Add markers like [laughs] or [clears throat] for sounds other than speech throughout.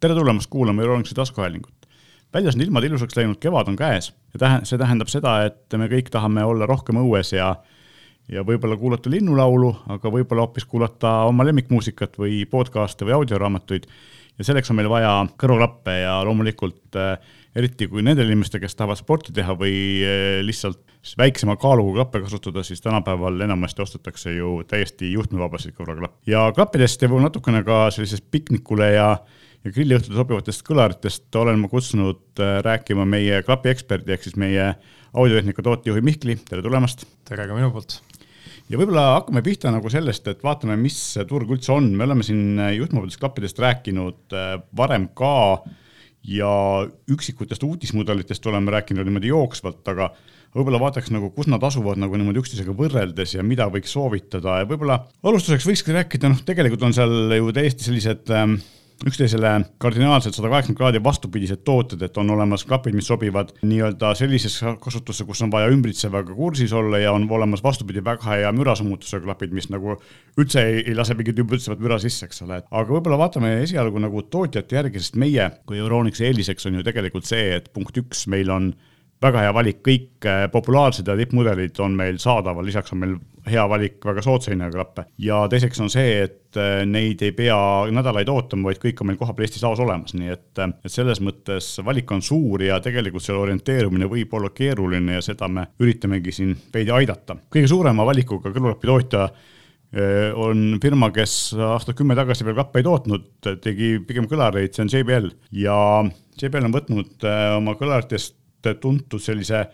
tere tulemast kuulama Euroonikuse taskuhäälingut. väljas on ilmad ilusaks läinud, kevad on käes ja tähe-, see tähendab seda, et me kõik tahame olla rohkem õues ja ja võib-olla kuulata linnulaulu, aga võib-olla hoopis kuulata oma lemmikmuusikat või podcast'e või audioraamatuid. ja selleks on meil vaja kõrvaklappe ja loomulikult äh, eriti kui nendel inimestel, kes tahavad sporti teha või äh, lihtsalt väiksema kaaluga klappe kasutada, siis tänapäeval enamasti ostetakse ju täiesti juhtmevabasid kõrvaklappe. ja klappidest ja natukene ka sellisest piknikule ja ja grilliõhtule sobivatest kõlaritest olen ma kutsunud äh, rääkima meie klapieksperdi ehk siis meie audiotehnika tootejuhi Mihkli, tere tulemast! tere ka minu poolt! ja võib-olla hakkame pihta nagu sellest, et vaatame, mis see turg üldse on, me oleme siin juhtmevabadest klappidest rääkinud äh, varem ka ja üksikutest uudismudelitest oleme rääkinud niimoodi jooksvalt, aga võib-olla vaataks nagu, kus nad asuvad nagu niimoodi üksteisega võrreldes ja mida võiks soovitada ja võib-olla alustuseks võikski rääkida, noh, tegelikult on seal ju täiesti sellised äh, üksteisele kardinaalselt sada kaheksakümmend kraadi vastupidised tooted, et on olemas klapid, mis sobivad nii-öelda sellisesse kasutusse, kus on vaja ümbritsevaga kursis olla ja on olemas vastupidi väga hea mürasummutusega klapid, mis nagu üldse ei, ei lase mingit ümbritsevat müra sisse, eks ole, aga võib-olla vaatame esialgu nagu tootjate järgi, sest meie kui Euronixi eeliseks on ju tegelikult see, et punkt üks, meil on väga hea valik, kõik äh, populaarsed ja tippmudelid on meil saadaval, lisaks on meil hea valik väga soodsa hinnaga klappe. ja teiseks on see, et äh, neid ei pea nädalaid ootama, vaid kõik on meil kohapeal Eestis laos olemas, nii et, äh, et selles mõttes valik on suur ja tegelikult seal orienteerumine võib olla keeruline ja seda me üritamegi siin veidi aidata. kõige suurema valikuga kõrvaklapitootja on firma, kes aastat kümme tagasi veel klappe ei tootnud, tegi pigem kõlareid, see on JBL ja JBL on võtnud oma kõlaritest tuntud sellise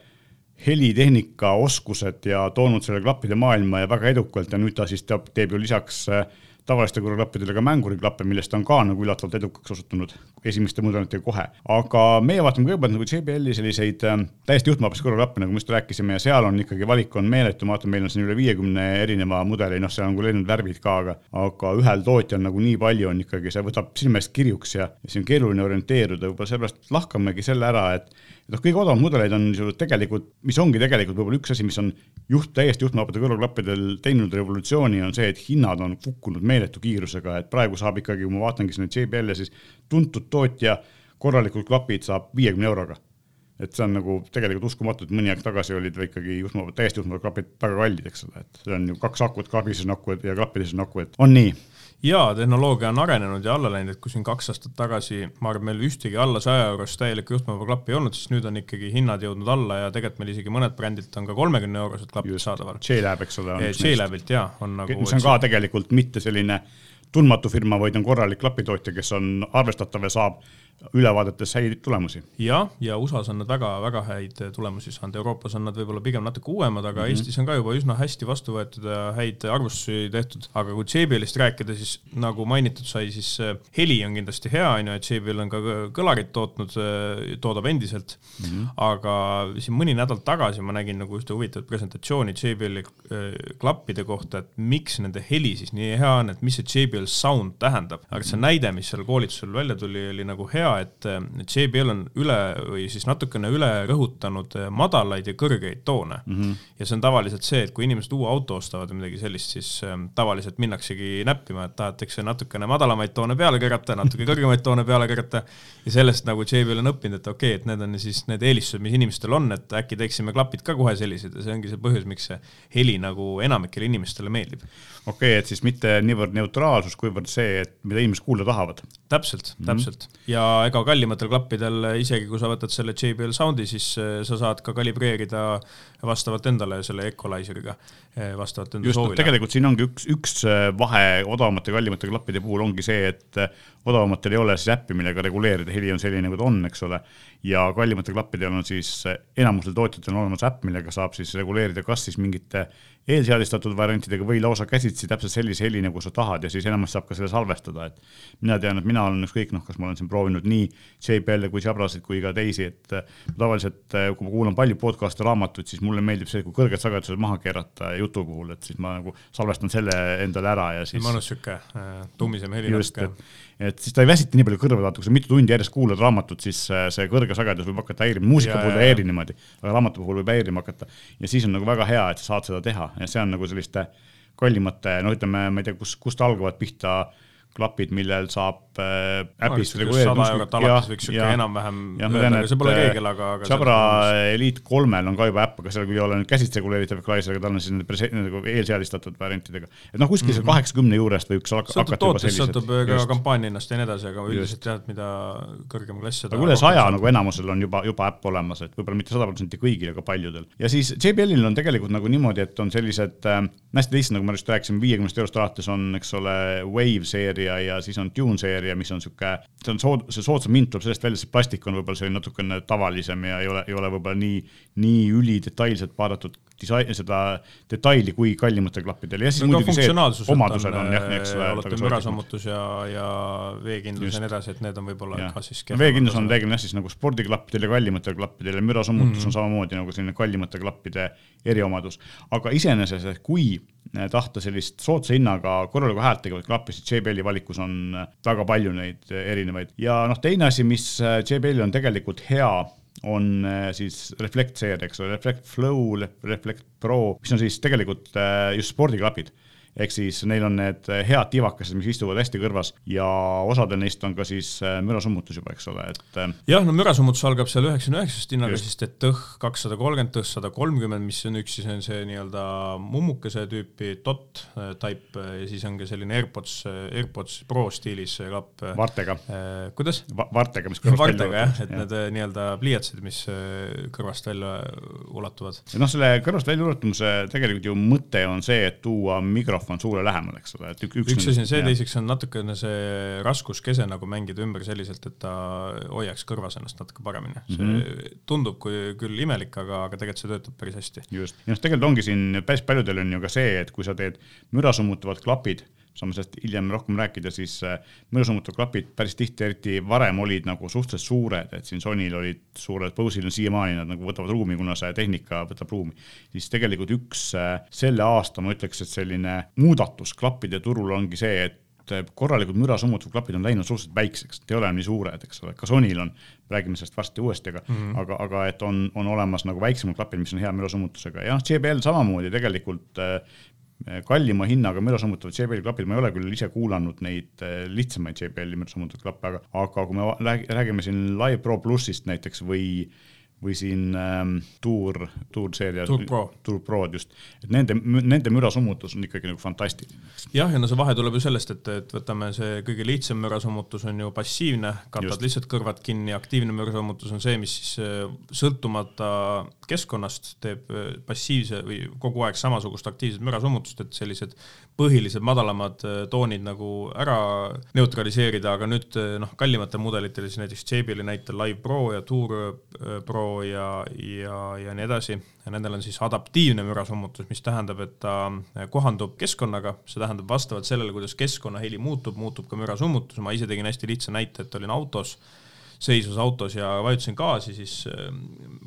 helitehnika oskused ja toonud selle klappide maailma ja väga edukalt ja nüüd ta siis teeb, teeb ju lisaks äh, tavaliste kõrvaklappidele ka mänguriklappe, millest ta on ka nagu üllatavalt edukaks osutunud esimeste mudelitega kohe. aga meie vaatame kõigepealt nagu JBL-i selliseid äh, täiesti juhtmevabast kõrvaklappe, nagu me just rääkisime ja seal on ikkagi valik on meeletu, ma vaatan, meil on siin üle viiekümne erineva mudeli, noh, seal on küll erinevad värvid ka, aga, aga ühel tootjal nagu nii palju on ikkagi, see võtab silme eest kirjuks ja, ja siin on keeruline orienteeruda, võib-olla sellepärast lahkamegi selle ära, et noh, kõige odavamad mudeleid on ju tegelikult, mis ongi tegelikult võib-olla üks asi, mis on juht, täiesti juhtmevabadel kõrvaklappidel teinud revolutsiooni, on see, et hinnad on kukkunud meeletu kiirusega, et praegu saab ikkagi, kui ma vaatangi siin JBL-e, siis tuntud tootja korralikud klapid saab viiekümne euroga. Et see on nagu tegelikult uskumatu, et mõni aeg tagasi olid ikkagi juhtmevabad, täiesti juhtmevabad klapid väga kallid, eks ole, et see on ju kaks akut, klapilises on aku ja klapides on aku, et on nii jaa, tehnoloogia on arenenud ja alla läinud, et kui siin kaks aastat tagasi, ma arvan, meil ühtegi alla saja eurost täielikku juhtmevaba klappi ei olnud, siis nüüd on ikkagi hinnad jõudnud alla ja tegelikult meil isegi mõned brändilt on ka kolmekümne eurosed klapid saadaval. J-Lab, eks ole. J-Labilt jaa, on nagu. mis on ka tegelikult mitte selline tundmatu firma, vaid on korralik klapitootja, kes on arvestatav ja saab üle vaadates häid tulemusi. jah, ja USA-s on nad väga-väga häid tulemusi saanud, Euroopas on nad võib-olla pigem natuke uuemad, aga mm -hmm. Eestis on ka juba üsna hästi vastu võetud ja häid arvustusi tehtud, aga kui JBL-ist rääkida, siis nagu mainitud sai, siis äh, heli on kindlasti hea, on ju, et JBL on ka kõlarit tootnud, äh, toodab endiselt mm, -hmm. aga siin mõni nädal tagasi ma nägin nagu ühte huvitavat presentatsiooni JBL-i äh, klappide kohta, et miks nende heli siis nii hea on, et mis see JBL sound tähendab, aga see näide, mis seal koolitusel välja tuli, oli nagu hea hea, et JBL on üle või siis natukene üle rõhutanud eh, madalaid ja kõrgeid toone mm. -hmm. ja see on tavaliselt see, et kui inimesed uue auto ostavad või midagi sellist, siis eh, tavaliselt minnaksegi näppima, et tahetakse natukene madalamaid toone peale keerata, natuke kõrgemaid toone peale keerata. ja sellest nagu JBL on õppinud, et okei okay,, et need on siis need eelistused, mis inimestel on, et äkki teeksime klapid ka kohe sellised ja see ongi see põhjus, miks see heli nagu enamikele inimestele meeldib. okei okay,, et siis mitte niivõrd neutraalsus, kuivõrd see, et mida inimesed kuulda tahavad. täpselt mm, -hmm. täpselt ja ega kallimatel klappidel, isegi kui sa võtad selle JBL Soundi, siis eh, sa saad ka kalibreerida vastavalt endale selle equalizer'iga, eh, vastavalt enda Just, soovile. tegelikult siin ongi üks, üks eh, vahe odavamate ja kallimate klappide puhul ongi see, et odavamatel ei ole siis äppi, millega reguleerida, heli on selline, nagu ta on, eks ole. ja kallimatel klappidel on siis enamusel tootjatel on olemas äpp, millega saab siis reguleerida, kas siis mingite eelseadistatud variantidega või lausa käsitsi täpselt sellise heli, nagu sa tahad ja siis enamasti saab ka selle salvestada, et mina tean, et mina olen ükskõik noh, kas ma olen siin proovinud nii JBL-e kui Jabrasid kui ka teisi, et tavaliselt kui ma kuulan palju podcast'e, raamatuid, siis mulle meeldib see, kui kõrged sagedused maha keerata jutu puhul, et siis ma nagu salvestan selle endale ära ja siis. mõnus sihuke äh, tummisem heli natuke et siis ta ei väsita nii palju kõrva, vaata kui sa mitu tundi järjest kuulad raamatut, siis äh, see kõrge sagedus võib hakata häirima, muusika puhul ei häiri niimoodi, aga raamatu puhul võib häirima hakata. ja siis on nagu väga hea, et sa saad seda teha ja see on nagu selliste kallimate, no ütleme, ma ei tea, kus, kust algavad pihta klapid, millel saab äh, äpist reguleerida. sada eurot alates võiks sihuke enam-vähem öelda, see pole reegel, aga, aga. Jabra Elite kolmel on ka juba äpp, aga seal ei ole nüüd käsitsi reguleeritav equalizer, aga tal on siis nende nagu eelseadistatud variantidega. et noh, kuskil seal mhm. kaheksakümne juurest võiks hakata juba sellised. sõltub ka kampaania hinnast ja nii edasi, aga üldiselt jah, et mida kõrgem klass, seda. aga üle saja nagu enamusel on juba, juba äpp olemas, et võib-olla mitte sada protsenti kõigil, aga paljudel. ja siis JBL-il on tegelikult nagu niimoodi, et on sellised äh, hästi lihtsad, nagu ma just rääkisin, viiekümnest eurost alates on, eks ole, Wave seeria ja siis on Dune seeria, mis on sihuke, see on sood-, see soodsam hind tuleb sellest välja, see plastik on võib-olla selline natukene tavalisem ja ei ole, ei ole võib-olla nii, nii ülidetailselt vaadatud disain, seda detaili kui kallimatel klappidel ja siis no, muidugi see, omadused on jah, eks ole. olete mürasummutus ja, ja veekindlus ja nii edasi, et need on võib-olla ka siis veekindlus on reeglina jah siis nagu spordiklappidel ja kallimatel klappidel ja mürasummutus mm -hmm. on samamoodi nagu selline kallimate klappide eriomadus. aga iseenesest, kui tahta sellist soodsa hinnaga korralikku häält tegevat klappi, siis JBL-i valikus on väga palju neid erinevaid ja noh, teine asi, mis JBL-il on tegelikult hea on äh, siis Reflect seeria, eks ole, Reflect Flow, Reflect Pro, mis on siis tegelikult äh, just spordiklapid ehk siis neil on need eh, head tivakesed, mis istuvad hästi kõrvas ja osadel neist on ka siis eh, mürasummutus juba, eks ole, et. Eh, jah, no mürasummutus algab seal üheksakümne üheksast hinnaga, siis teed tõh kakssada kolmkümmend, tõh sada kolmkümmend, mis on üks, siis on see nii-öelda mummukese tüüpi dot type ja siis on ka selline AirPods, AirPods Pro stiilis klapp. vartega eh,. kuidas Va? vartega, mis kõrvast välja jah, et ja. need nii-öelda pliiatsid, mis kõrvast välja ulatuvad. noh, selle kõrvast välja ulatumise tegelikult ju mõte on see, et tuua mikrofon suule lähemal, eks ole, et üks, üks asi on see, teiseks on natukene see raskuskese nagu mängida ümber selliselt, et ta hoiaks kõrvas ennast natuke paremini mm. -hmm. see tundub kui küll imelik, aga, aga tegelikult see töötab päris hästi. just, ja noh, tegelikult ongi siin päris paljudel on ju ka see, et kui sa teed müra summutavad klapid saame sellest hiljem rohkem rääkida, siis äh, mõjusummutud klapid päris tihti, eriti varem olid nagu suhteliselt suured, et siin Sonyl olid suured, Bose'il on siiamaani nad nagu võtavad ruumi, kuna see tehnika võtab ruumi. siis tegelikult üks äh, selle aasta, ma ütleks, et selline muudatus klappide turul ongi see, et äh, korralikud mürasummutatud klapid on läinud suhteliselt väikseks, ei ole nii suured, eks ole, ka Sonyl on, räägime sellest varsti uuesti, aga mm, -hmm. aga, aga et on, on olemas nagu väiksemad klapid, mis on hea mürasummutusega ja noh, JBL samamoodi tegelikult kallima hinnaga mürasammutavad JBL-i klapid, ma ei ole küll ise kuulanud neid eh, lihtsamaid JBL-i mürasammutavaid klappe, aga, aga kui me räägime siin Live Pro plussist näiteks või või siin ähm, Tour, Tour seeria. Tour Pro. Tour Prod just, et nende, nende mürasummutus on ikkagi nagu fantastiline. jah, ja no see vahe tuleb ju sellest, et, et võtame see kõige lihtsam mürasummutus on ju passiivne, katad just. lihtsalt kõrvad kinni, aktiivne mürasummutus on see, mis siis äh, sõltumata keskkonnast teeb äh, passiivse või kogu aeg samasugust aktiivset mürasummutust, et sellised põhilised madalamad äh, toonid nagu ära neutraliseerida, aga nüüd noh, kallimatel mudelitel siis näiteks JBL-i näitel Live Pro ja Tour Pro ja, ja, ja nii edasi. ja nendel on siis adaptiivne mürasummutus, mis tähendab, et ta kohandub keskkonnaga, see tähendab vastavalt sellele, kuidas keskkonnaheli muutub, muutub ka mürasummutus. ma ise tegin hästi lihtsa näite, et olin autos seisvas autos ja vajutasin gaasi, siis ähm,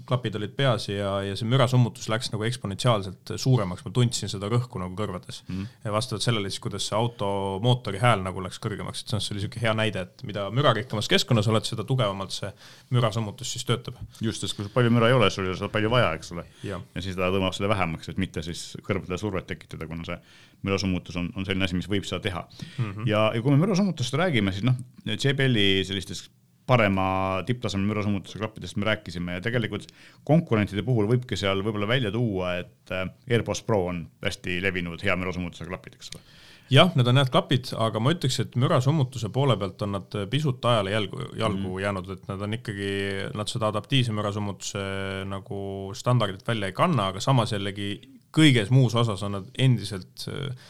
klapid olid peas ja, ja see mürasummutus läks nagu eksponentsiaalselt suuremaks, ma tundsin seda rõhku nagu kõrvades mm. -hmm. ja vastavalt sellele siis, kuidas see auto mootori hääl nagu läks kõrgemaks, et see oli niisugune hea näide, et mida mürarikkamas keskkonnas oled, seda tugevamalt see mürasummutus siis töötab. just, sest kui sul palju müra ei ole, sul ei ole seda palju vaja, eks ole. ja siis ta tõmbab selle vähemaks, et mitte siis kõrvadele survet tekitada, kuna see mürasummutus on, on selline asi, mis võib seda teha mm. -hmm. ja, ja kui me mürasummutust räägime, siis noh, JBL-i sellistes parema tipptasemel mürasummutuse klappidest me rääkisime ja tegelikult konkurentide puhul võibki seal võib-olla välja tuua, et äh, AirPods Pro on hästi levinud hea mürasummutusega klapid, eks ole jah, need on head klapid, aga ma ütleks, et mürasummutuse poole pealt on nad pisut ajale jalgu, jalgu mm. jäänud, et nad on ikkagi, nad seda adaptiivse mürasummutuse nagu standardit välja ei kanna, aga samas jällegi kõiges muus osas on nad endiselt äh,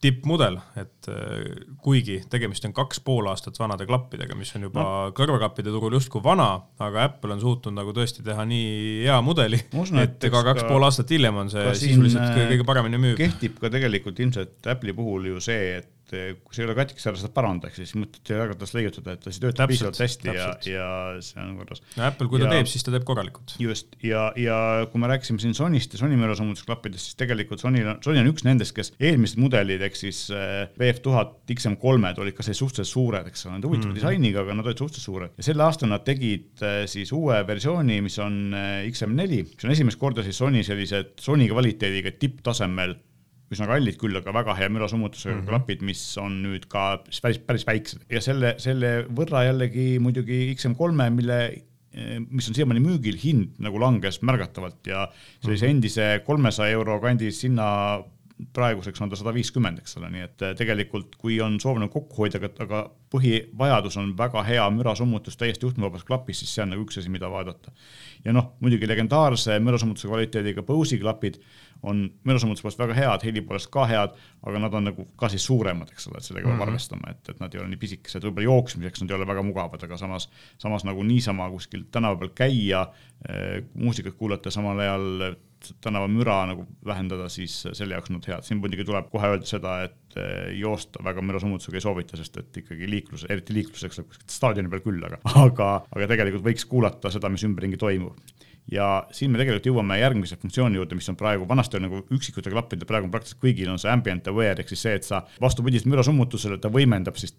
tippmudel, et äh, kuigi tegemist on kaks pool aastat vanade klappidega, mis on juba no. kõrvaklappide turul justkui vana, aga Apple on suutnud nagu tõesti teha nii hea mudeli, et ka kaks pool aastat hiljem on see sisuliselt kõige paremini müüb. kehtib ka tegelikult ilmselt Apple'i puhul ju see, et et eh, kui see ei ole katki, sa seda parandaks, siis mõtled väga tast leiutada, et siis töötab piisavalt hästi täpselt. ja, ja see on korras. no Apple, kui ta ja, teeb, siis ta teeb korralikult. just, ja, ja kui me rääkisime siin Sonyst ja Sony mürasummutusklappidest, siis tegelikult Sony on, Sony on üks nendest, kes eelmised mudelid, ehk siis VF eh, tuhat XM3-d olid ka sellised suhteliselt suured, eks ole, nad huvitava mm -hmm. disainiga, aga nad olid suhteliselt suured. ja sel aastal nad tegid eh, siis uue versiooni, mis on XM4, mis on esimest korda siis Sony sellised Sony kvaliteediga tipptasemel üsna kallid küll, aga väga hea mürasummutusega mm -hmm. klapid, mis on nüüd ka päris, päris väiksed ja selle, selle võrra jällegi muidugi XM3-e, mille mis on siiamaani müügil, hind nagu langes märgatavalt ja sellise mhm. endise kolmesaja euro kandis hinna praeguseks on ta sada viiskümmend, eks ole, nii et tegelikult kui on soov nagu kokku hoida, aga põhivajadus on väga hea mürasummutus täiesti juhtmevabas klapis, siis see on nagu üks asi, mida vaadata. ja noh, muidugi legendaarse mürasummutuse kvaliteediga Bose'i klapid on mürasummutuse poolest väga head, heli poolest ka head, aga nad on nagu ka siis suuremad, eks ole, et sellega peab mm -hmm. arvestama, et, et nad ei ole nii pisikesed, võib-olla jooksmiseks nad ei ole väga mugavad, aga samas, samas nagu niisama kuskil tänava peal käia äh,, muusikat kuulata, samal ajal tänavamüra nagu vähendada, siis selle jaoks on nad head. siin muidugi tuleb kohe öelda seda, et eh, joosta väga mürasummutusega ei soovita, sest et ikkagi liiklus, eriti liikluseks saab kuskilt staadioni peal küll, aga, aga, aga tegelikult võiks kuulata seda, mis ümberringi toimub ja siin me tegelikult jõuame järgmise funktsiooni juurde, mis on praegu, vanasti oli nagu üksikute klappide, praegu on praktiliselt kõigil on see ambient aware ehk siis see, et sa vastupidiselt mürasummutusele, ta võimendab siis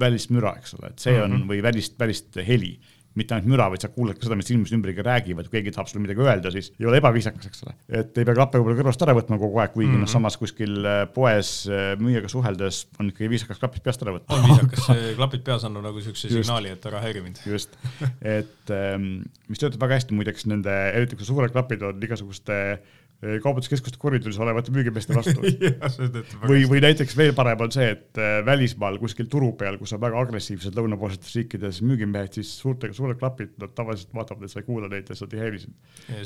välist müra, eks ole, et see on mm -hmm. või välist, välist heli mitte ainult müra, vaid sa kuuled ka seda, mis inimesed ümberringi räägivad, kui keegi tahab sulle midagi öelda, siis ei ole ebaviisakas, eks ole. et ei pea klappe võib-olla kõrvast ära võtma kogu aeg, kuigi mm -hmm. noh, mhm. samas kuskil äh, poes äh, müüjaga suheldes on ikkagi viisakas klapid peast ära võtta. on viisakas, klapid peas on nagu siukse signaali, et ära häiri mind. just, et ähm, mis töötab väga hästi muideks nende, eriti kui suured klapid on igasuguste kaubanduskeskuste koridoris olevate müügimeeste vastu [laughs] või, või näiteks veel parem on see, et äh, välismaal kuskil turu peal, kus on väga agressiivsed lõunapoolsetes riikides müügimehed, siis suurtega, suured klapid, nad tavaliselt vaatavad, et sa ei kuula neid ja sa ei häiri sind.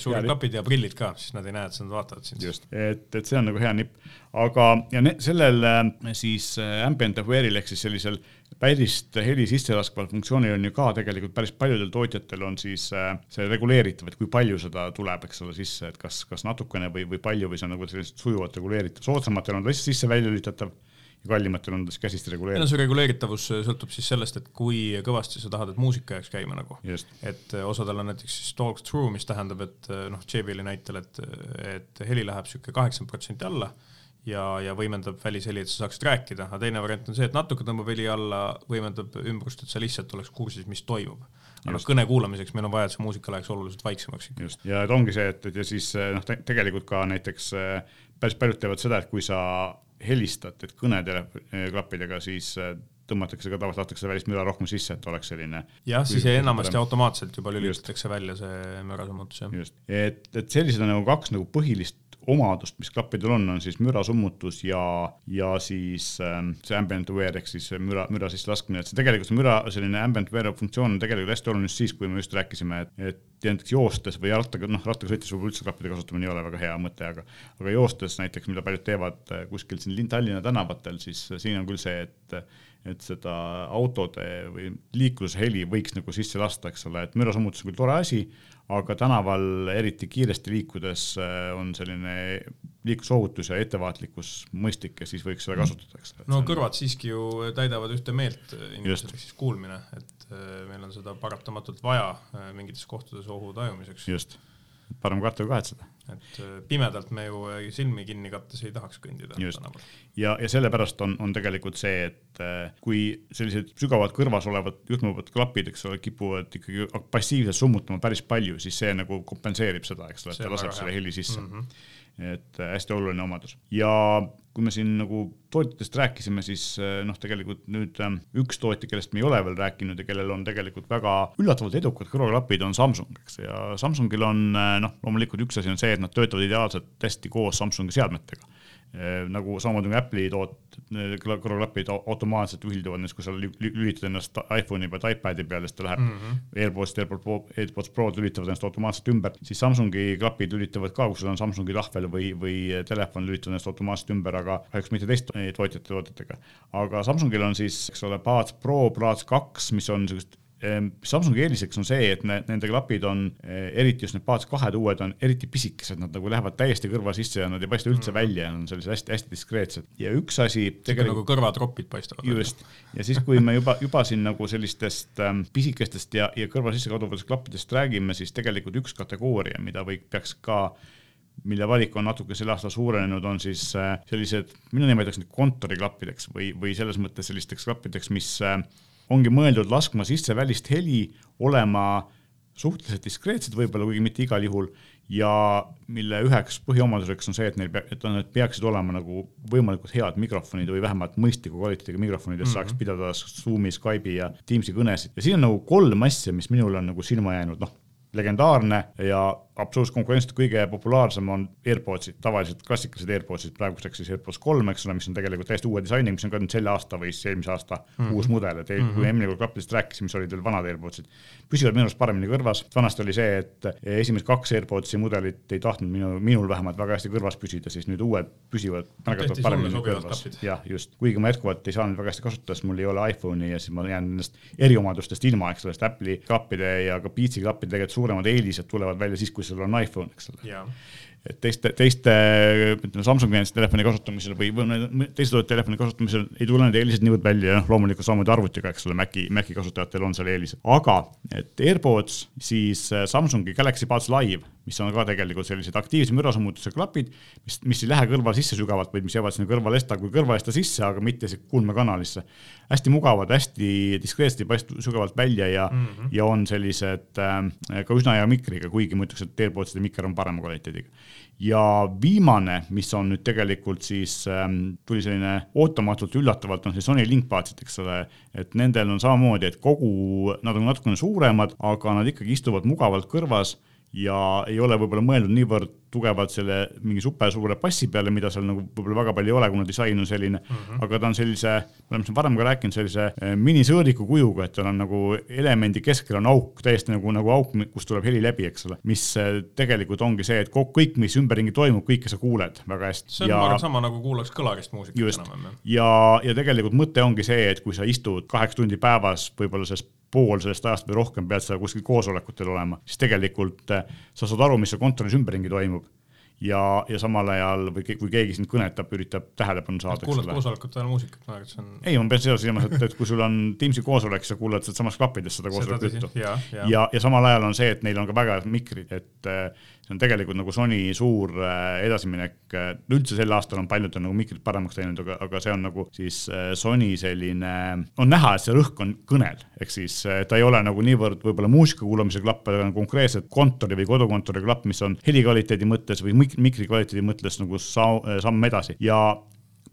suured ja klapid ja prillid ka, siis nad ei näe, et nad vaatavad sind. just, et, et see on nagu hea nipp, aga, ja ne, sellel äh, siis äh, ambient aware'il ehk siis sellisel pärist heli sisselaskval funktsioonil on ju ka tegelikult päris paljudel tootjatel on siis see reguleeritav, et kui palju seda tuleb, eks ole, sisse, et kas, kas natukene või, või palju või see on nagu selliselt sujuvalt reguleeritav, soodsamatel on ta lihtsalt sisse-välja lülitatav ja kallimatel on ta siis käsist reguleeritav. no see reguleeritavus sõltub siis sellest, et kui kõvasti sa tahad, et muusika jääks käima nagu. et osadel on näiteks siis talk through, mis tähendab, et noh, JBL-i näitel, et, et heli läheb sihuke kaheksakümmend protsenti alla ja, ja võimendab välisheli, et sa saaksid rääkida, aga teine variant on see, et natuke tõmbab heli alla, võimendab ümbrust, et sa lihtsalt oleks kursis, mis toimub. aga kõne kuulamiseks meil on vaja, et see muusika läheks oluliselt vaiksemaks. just, ja et ongi see, et, et ja siis noh te, tegelikult ka näiteks eh, päris paljud teevad seda, et kui sa helistad, et kõneteleklappidega, siis eh, tõmmatakse ka tavaliselt lastakse välist müra rohkem sisse, et oleks selline. jah, siis enamasti parem. automaatselt juba lülitatakse välja see mürasummutus, jah. just, et, et sellised on nagu kaks nagu põhilist omadust, mis klappidel on, on siis mürasummutus ja, ja siis ähm, see ambient aware ehk siis müra, müra sisse laskmine, et see tegelikult see müra selline ambient aware funktsioon on tegelikult hästi oluline just siis, kui me just rääkisime, et, et näiteks joostes või rattaga, noh, rattaga sõites võib-olla üldse klappide kasutamine ei ole väga hea mõte, aga, aga joostes näiteks, mida paljud teevad äh, kuskil siin Tallinna tänavatel, siis siin on küll see, et et seda autode või liikluse heli võiks nagu sisse lasta, eks ole, et mürasummutus on küll tore asi, aga tänaval eriti kiiresti liikudes äh, on selline liiklusohutus ja ettevaatlikkus mõistlik ja siis võiks seda kasutada, eks. no kõrvad siiski ju täidavad ühte meelt inimesel, ehk siis kuulmine, et äh, meil on seda paratamatult vaja äh, mingites kohtades ohu tajumiseks. just parem karta kui kahetseda. Et äh, pimedalt me ju äh, silmi kinni kattes ei tahaks kõndida tänaval. ja, ja sellepärast on, on tegelikult see, et äh, kui sellised sügavalt kõrvas olevad juhtmevad klapid, eks ole, kipuvad ikkagi passiivselt summutama päris palju, siis see nagu kompenseerib seda, eks ole, et ta laseb selle heli sisse mm. -hmm et hästi oluline omadus ja kui me siin nagu tootjatest rääkisime, siis äh, noh, tegelikult nüüd ähm, üks tootja, kellest me ei ole veel rääkinud ja kellel on tegelikult väga üllatavalt edukad kõrvaklapid, on Samsung, eks, ja Samsungil on äh, noh, loomulikult üks asi on see, et nad töötavad ideaalselt hästi koos Samsungi seadmetega nagu samamoodi nagu Apple'i toot-, kõrvaklapid automaatselt ühilduvad, näiteks kui sa lülitad ennast iPhone'i pealt iPad'i peale, siis ta läheb mm -hmm. AirPodist, AirPod, AirPods Prod lülitavad ennast automaatselt ümber, siis Samsungi klapid lülitavad ka, kui sul on Samsungi tahvel või, või telefon, lülitavad ennast automaatselt ümber, aga kahjuks mitte teiste tootjate toodetega. aga Samsungil on siis, eks ole, Buds Pro, Buds kaks, mis on niisugused Samsungi eeliseks on see, et ne, nende klapid on, eh, eriti just need Buds kahed uued on eriti pisikesed, nad nagu lähevad täiesti kõrva sisse ja nad ei paista üldse mm. välja ja on sellised hästi-hästi diskreetsed. ja üks asi tegelikult nagu kõrvatropid paistavad. just, ja siis, kui me juba, juba siin nagu sellistest ähm, pisikestest ja, ja kõrva sisse kaduvatest klappidest räägime, siis tegelikult üks kategooria, mida või peaks ka mille valik on natuke sel aastal suurenenud, on siis äh, sellised, mina nimetaks neid kontoriklappideks või, või selles mõttes sellisteks klappideks, mis äh, ongi mõeldud laskma sisse välist heli, olema suhteliselt diskreetsed võib-olla, kuigi mitte igal juhul, ja mille üheks põhiomaduseks on see, et neil, et nad peaksid olema nagu võimalikult head mikrofonid või vähemalt mõistliku kvaliteediga mikrofonid, et mm -hmm. saaks pidada Zoomi, Skype'i ja Teamsi kõnesid ja siin on nagu kolm asja, mis minule on nagu silma jäänud, noh legendaarne ja absoluutselt konkurentsiliselt kõige populaarsem on AirPodsid, tavaliselt klassikalised AirPodsid, praeguseks siis AirPods kolm, eks ole, mis on tegelikult täiesti uue disainiga, mis on ka nüüd selle aasta või siis eelmise aasta mm -hmm. uus mudel, et mm -hmm. kui eelmine kord klappidest rääkisime, siis olid veel vanad AirPodsid. püsivad minu arust paremini kõrvas, vanasti oli see, et esimesed kaks AirPodsi mudelit ei tahtnud minu, minul vähemalt väga hästi kõrvas püsida, siis nüüd uued püsivad märgatavalt paremini kõrvas. jah, just, kuigi ma jätkuvalt ei saa neid väga hästi kasutada, sest mul ei ole iPhone'i ja siis ma jään nendest eriomadustest ilma, eks ole, sest Apple'i klappide ja ka Beatsi klappide tegelikult suuremad eelised tulevad välja siis, kui sul on iPhone, eks ole et teiste, teiste ütleme Samsungi telefoni kasutamisel või, või teiste toodete telefoni kasutamisel ei tule need eelised niivõrd välja ja noh, loomulikult samamoodi arvutiga, eks ole, Maci, Maci kasutajatel on seal eelised. aga et AirPods, siis äh, Samsungi Galaxy Buds Live, mis on ka tegelikult sellised aktiivse mürasummutusega klapid, mis, mis ei lähe kõrva sisse sügavalt, vaid mis jäävad sinna kõrvalesta kui kõrvaesta sisse, aga mitte kuulmekanalisse. hästi mugavad, hästi diskreetselt ei paista sügavalt välja ja mm, -hmm. ja on sellised äh, ka üsna hea mikriga, kuigi ma ütleks, et AirPodside mikker on parema kvaliteediga ja viimane, mis on nüüd tegelikult siis ähm,, tuli selline ootamatult üllatavalt, on see Sony Linkpadsid, eks ole, et nendel on samamoodi, et kogu, nad on natukene suuremad, aga nad ikkagi istuvad mugavalt kõrvas ja ei ole võib-olla mõeldud niivõrd tugevalt selle mingi supersuure passi peale, mida seal nagu võib-olla väga palju ei ole, kuna disain on selline mm, -hmm. aga ta on sellise, me oleme siin varem ka rääkinud, sellise eh, minisõõriku kujuga, et tal on nagu elemendi keskel on auk, täiesti nagu, nagu auk, kust tuleb heli läbi, eks ole, mis eh, tegelikult ongi see, et kõik, mis ümberringi toimub, kõike sa kuuled väga hästi. see on ja, aga sama nagu kuulaks kõlarist muusikat enam-vähem. ja, ja tegelikult mõte ongi see, et kui sa istud kaheksa tundi päevas võib-olla selles pool sellest ajast või rohkem pead sa kuskil koosolekutel olema, siis tegelikult eh, sa saad aru, mis seal kontoris ümberringi toimub ja, ja samal ajal või kui keegi sind kõnetab, üritab tähelepanu saada. kuulad koosolekute ajal muusikat, arvan, et see on. ei, ma pean seda silmas, et, et kui sul on Teamsi koosolek, sa kuulad sealtsamas klappides seda koosoleku juttu. ja, ja. ja, ja samal ajal on see, et neil on ka väga head mikrid, et äh, see on tegelikult nagu Sony suur äh, edasiminek, üldse sel aastal on paljud on nagu mikrid paremaks teinud, aga, aga see on nagu siis äh, Sony selline, on näha, et see rõhk on kõnel, ehk siis äh, ta ei ole nagu niivõrd võib-olla muusika kuulamise klapp, aga konkreetselt kontori või kodukontori klapp, mis on helikvaliteedi mõttes või mikri kvaliteedi mõttes nagu samm edasi. Ja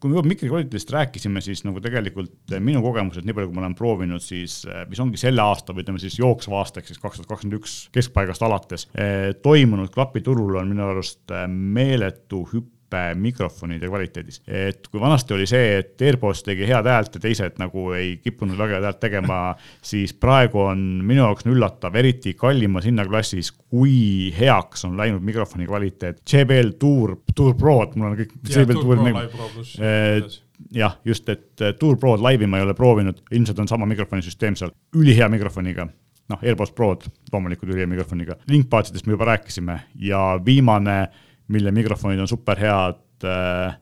kui me juba mikri kvaliteedist rääkisime, siis nagu tegelikult eh, minu kogemused, nii palju kui ma olen proovinud, siis eh, mis ongi selle aasta või ütleme siis jooksva aasta ehk siis kaks tuhat kakskümmend üks keskpaigast alates eh, toimunud klapiturul on minu arust meeletu hüpe hüpe mikrofonide kvaliteedis. et kui vanasti oli see, et AirPods tegi head häält ja teised nagu ei kippunud väga head häält tegema, [laughs] siis praegu on minu jaoks on üllatav, eriti kallimas hinnaklassis, kui heaks on läinud mikrofoni kvaliteet. JBL Tour, Tour Prod, mul on kõik jah, just, et Tour Prod Live'i ma ei ole proovinud, ilmselt on sama mikrofonisüsteem seal, ülihea mikrofoniga. Noh, AirPods Prod loomulikult ülihea mikrofoniga, Linkpadsidest me juba rääkisime. Ja viimane mille mikrofonid on superhead äh,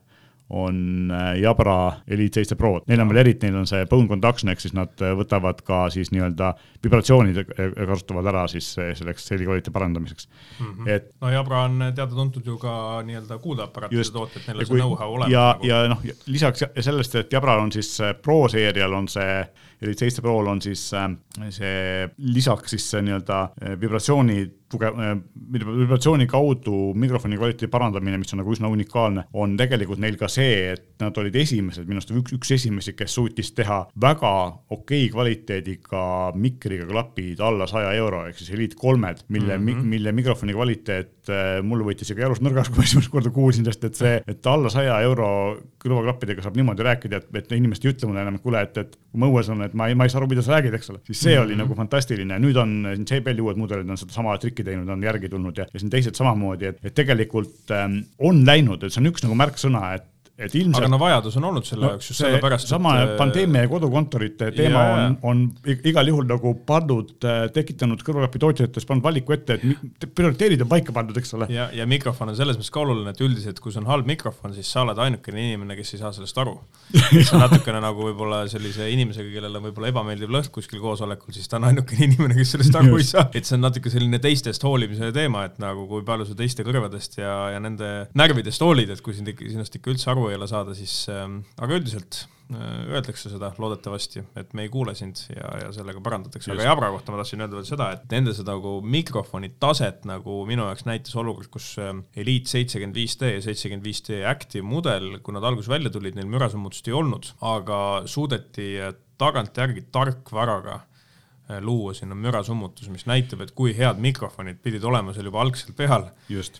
on äh, Jabra Elite seitse Pro, neil on veel eriti, neil on see bone conduction ehk siis nad äh, võtavad ka siis nii-öelda vibratsioonid kasutavad ära siis selleks helikvaliteedi parandamiseks mm. -hmm. et. no Jabra on teada-tuntud ju ka nii-öelda kuuldeaparaatide tootjad, neil on see know-how olemas. ja nagu., ja noh, lisaks sellest, et Jabral on siis Pro seerial on see Elite seitse Prol on siis see lisaks siis see nii-öelda vibratsiooni tugev, äh, vibratsiooni kaudu mikrofoni kvaliteedi parandamine, mis on nagu üsna unikaalne, on tegelikult neil ka see, et nad olid esimesed, minu arust üks, üks esimesi, kes suutis teha väga okei kvaliteediga mikriga klapid alla saja euro, ehk siis Elite kolmed, mille mm, -hmm. mille mikrofoni kvaliteet äh, mul võttis ikka jalust nõrgaks, kui esimest korda kuulsin, sest et see, et alla saja euro kõrvaklappidega saab niimoodi rääkida, et, et inimesed ei ütle mulle enam, et kuule, et, et kui ma õues olen, et ma ei, ma ei saa aru, mida sa räägid, eks ole, siis see mm -hmm. oli nagu fantastiline, nüüd on JBL-i uued mudelid on sedasama trikki teinud, on järgi tulnud ja, ja siin teised samamoodi, et, et tegelikult ähm, on läinud, et see on üks nagu märksõna, et et ilmselt. aga no vajadus on olnud selle jaoks no, just sellepärast. sama et... pandeemia ja kodukontorite teema ja, on, on igal juhul nagu pandud, äh, tekitanud kõrvaklapitootjates, pannud valiku ette, et prioriteedid on paika pandud, eks ole. ja, ja mikrofon on selles mõttes ka oluline, et üldiselt, kui see on halb mikrofon, siis sa oled ainukene inimene, kes ei saa sellest aru. on natukene nagu võib-olla sellise inimesega, kellel on võib-olla ebameeldiv lõhn kuskil koosolekul, siis ta on ainukene inimene, kes sellest aru ei saa. et see on natuke selline teistest hoolimise teema, et nagu kui palju sa teiste kõrvadest ja, ja nende närvidest hoolid, et kui sind ikka, sinust ikka üldse aru ei ole saada, siis ähm, aga üldiselt öeldakse seda loodetavasti, et me ei kuule sind ja, ja sellega parandatakse, aga Jabra kohta ma tahtsin öelda veel seda, et nende seda nagu mikrofoni taset nagu minu jaoks näitas olukord, kus Elite seitsekümmend viis D ja seitsekümmend viis D Active mudel, kui nad alguses välja tulid, neil mürasummutust ei olnud, aga suudeti tagantjärgi tarkvaraga Äh, luua sinna mürasummutus, mis näitab, et kui head mikrofonid pidid olema seal juba algselt peal,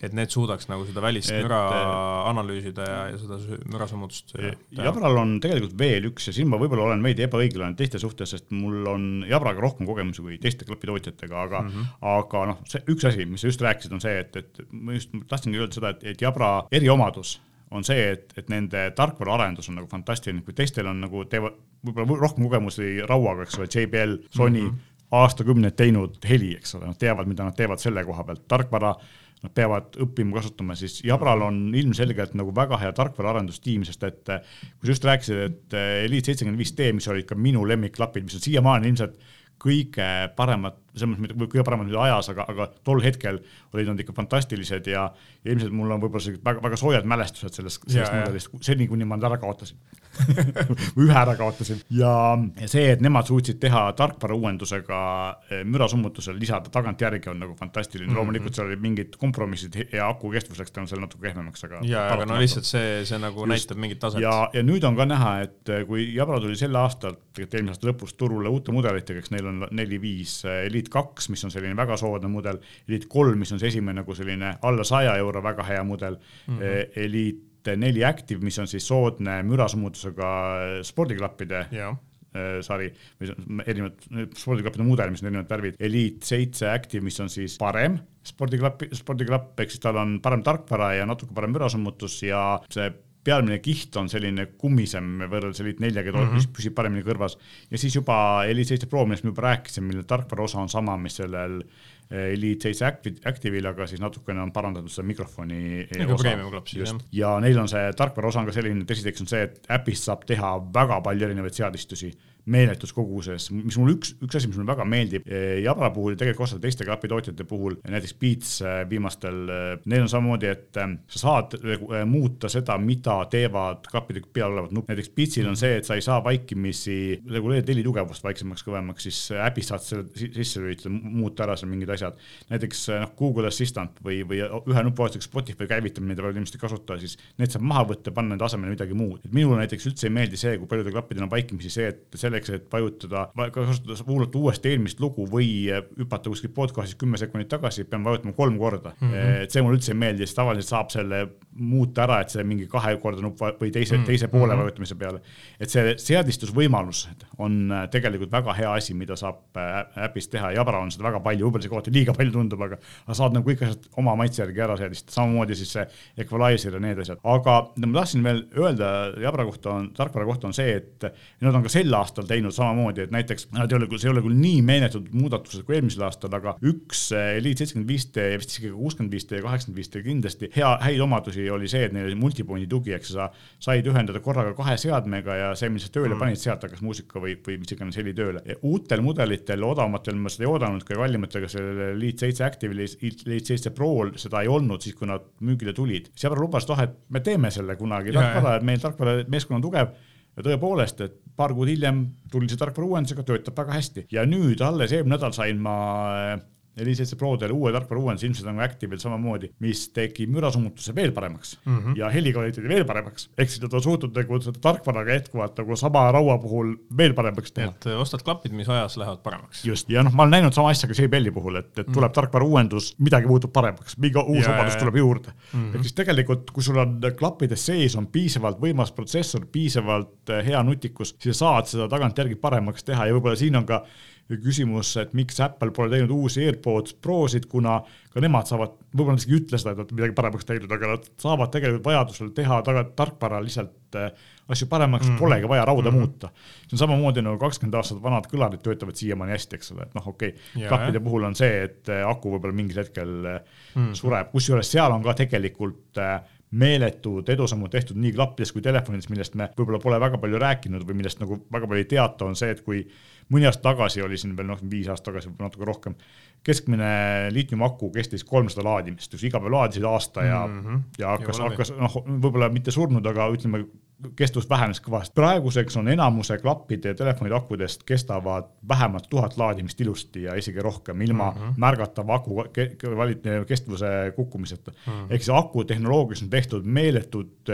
et need suudaks nagu seda välist et, müra äh, analüüsida ja, ja seda mürasummutust äh, Jabral on tegelikult veel üks ja siin ma võib-olla olen veidi ebaõiglane teiste suhtes, sest mul on Jabraga rohkem kogemusi kui teiste klapitootjatega, aga mm, -hmm. aga noh, see üks asi, mis sa just rääkisid, on see, et, et ma just tahtsingi öelda seda, et, et Jabra eriomadus on see, et, et nende tarkvaraarendus on nagu fantastiline, kui teistel on nagu, teevad võib-olla rohkem kogemusi rauaga, eks ole, JBL, Sony mm -hmm. aastakümneid teinud heli, eks ole, nad teavad, mida nad teevad selle koha pealt, tarkvara nad peavad õppima kasutama, siis Jabral on ilmselgelt nagu väga hea tarkvaraarendustiim, sest et kui sa just rääkisid, et Elite seitsekümmend viis D, mis olid ka minu lemmikklapid, mis on siiamaani ilmselt kõige paremad, selles mõttes kõige paremad ajas, aga, aga tol hetkel olid nad ikka fantastilised ja, ja ilmselt mul on võib-olla sellised väga, väga soojad mälestused sellest, sellest mudelist, seni kuni ma nad ära kaotasin [laughs] ühe ära kaotasin ja, ja see, et nemad suutsid teha tarkvara uuendusega eh, mürasummutusel lisada tagantjärgi on nagu fantastiline mm, -hmm. loomulikult seal olid mingid kompromissid ja aku kestvus läks tänu sellele natuke kehvemaks, aga. ja, aga no lihtsalt see, see nagu Just. näitab mingit taset. ja, ja nüüd on ka näha, et eh, kui Jabra tuli sel aastal, tegelikult eelmise aasta lõpus turule uute mudelitega, eks neil on neli-viis eh, Elite kaks, mis on selline väga soodne mudel, Elite kolm, mis on see esimene nagu selline alla saja euro väga hea mudel mm, -hmm. Elite neli Active, mis on siis soodne mürasummutusega spordiklappide ja äh, sari või erinevad spordiklappide mudel, mis on erinevad värvid, Elite seitse Active, mis on siis parem spordiklapp, spordiklapp, ehk siis tal on parem tarkvara ja natuke parem mürasummutus ja see pealmine kiht on selline kummisem võrreldes Elite neljaga mm, -hmm. püsib paremini kõrvas. ja siis juba Elite seitse Pro, millest me juba rääkisime, mille tarkvara osa on sama, mis sellel Elite seitse Active'il, aga siis natukene on parandatud seda mikrofoni nagu klapp siis jah. ja neil on see tarkvara osa on ka selline, et esiteks on see, et äpist saab teha väga palju erinevaid seadistusi meeletus koguses, mis mul üks, üks asi, mis mulle väga meeldib, eh, Jabra puhul ja tegelikult ka teiste klapitootjate puhul, näiteks Beats eh, viimastel, eh, neil on samamoodi, et sa saad muuta seda, mida teevad klappide peal olevad nupid, näiteks Beatsil on see, et sa ei saa vaikimisi reguleerida heli tugevust vaiksemaks, kõvemaks, siis äpis saad selle sisse lülitada, muuta ära seal mingid asjad. näiteks noh, Google Assistant või, või ühe nupuvajutusega Spotify käivitamine, mida paljud inimesed ei kasuta, siis need saab maha võtta, panna nende asemele midagi muud. minule näiteks üldse ei meeldi see, kui paljudel klappidel on vaikimisi see, et selle selleks, et vajutada, kasutada, kuulata uuesti eelmist lugu või hüpata kuskilt podcast'ist kümme sekundit tagasi, pean vajutama kolm korda mm. -hmm. et see mulle üldse ei meeldi, sest tavaliselt saab selle muuta ära, et see mingi kahekordne nupp või teise mm, -hmm. teise poole -hmm. vajutamise peale. et see seadistusvõimalus on äh, tegelikult väga hea asi, mida saab äpis teha, Jabra on seda väga palju, võib-olla see kohati liiga palju tundub, aga, aga saad nagu kõik asjad oma maitse järgi ära seadistada, samamoodi siis see equalizer ja need asjad, aga ma tahtsin veel öelda Jabra kohta on, tarkvara kohta on see, et nad on ka sel aastal aastal teinud samamoodi, et näiteks nad ei ole küll, see ei ole küll nii meeletud muudatused kui eelmisel aastal, aga üks eh, Elite seitsekümmend viis D ja vist isegi kuuskümmend viis D ja kaheksakümmend viis D kindlasti hea, häid omadusi oli see, et neil oli multipointi tugi, eks sa said ühendada korraga kahe seadmega ja see, mis sa tööle mm. panid, sealt hakkas muusika või, või mis iganes heli tööle. uutel mudelitel, odavamatel ma seda ei oodanud, ka kallimatega sellel Elite seitse Active'il, Elite seitse Pro'l seda ei olnud siis, kui nad müügile tulid. Sõber lubas, et oh, et me teeme selle kunagi, tarkvara, et meil tarkvara meeskond on tugev ja tõepoolest, et paar kuud hiljem tuli see tarkvara uuendusega, töötab väga hästi. Ja nüüd alles eelmine nädal sain ma neli seitse Prodele uue tarkvara uuenduse, ilmselt on Active'il samamoodi, mis tegi mürasummutuse veel paremaks mm -hmm. ja helikvaliteedi veel paremaks. ehk siis nad on suutnud nagu seda tarkvaraga jätkuvalt nagu sama raua puhul veel paremaks teha. et äh, ostad klapid, mis ajas lähevad paremaks. just, ja noh, ma olen näinud sama asja ka JBL-i puhul, et, et tuleb mm -hmm. tarkvara uuendus, midagi muutub paremaks, mingi uus vabadus tuleb juurde mm. -hmm. ehk siis tegelikult, kui sul on klappides sees on piisavalt võimas protsessor, piisavalt äh, hea nutikus, siis sa saad seda tagantjärgi paremaks teha ja võib-olla siin on ka küsimus, et miks Apple pole teinud uusi AirPods Prosid, kuna ka nemad saavad, võib-olla nad isegi ei ütle seda, et nad midagi paremaks teinud, aga nad saavad tegelikult vajadusel teha tarkvara lihtsalt äh, asju paremaks mm, -hmm. polegi vaja rauda mm -hmm. muuta. see on samamoodi nagu kakskümmend aastat vanad kõlarid töötavad siiamaani hästi, eks ole, et noh, okei okay,, klappide puhul on see, et äh, aku võib-olla mingil hetkel mm -hmm. sureb, kusjuures seal on ka tegelikult meeletud edusammud tehtud nii klappides kui telefonides, millest me võib-olla pole väga palju rääkinud või millest nagu väga palju ei teata, on see, et kui mõni aasta tagasi oli siin veel noh, viis aastat tagasi natuke rohkem, keskmine liitiumaku kestis kolmsada laadimist, iga päev laadisid aasta ja mm, -hmm. ja hakkas, hakkas noh, võib-olla mitte surnud, aga ütleme, kestvus vähenes kõvasti. praeguseks on enamuse klappide ja telefonide akudest kestavad vähemalt tuhat laadimist ilusti ja isegi rohkem, ilma mm -hmm. märgatava aku kestvuse kukkumiseta mm. -hmm. ehk siis akutehnoloogias on tehtud meeletud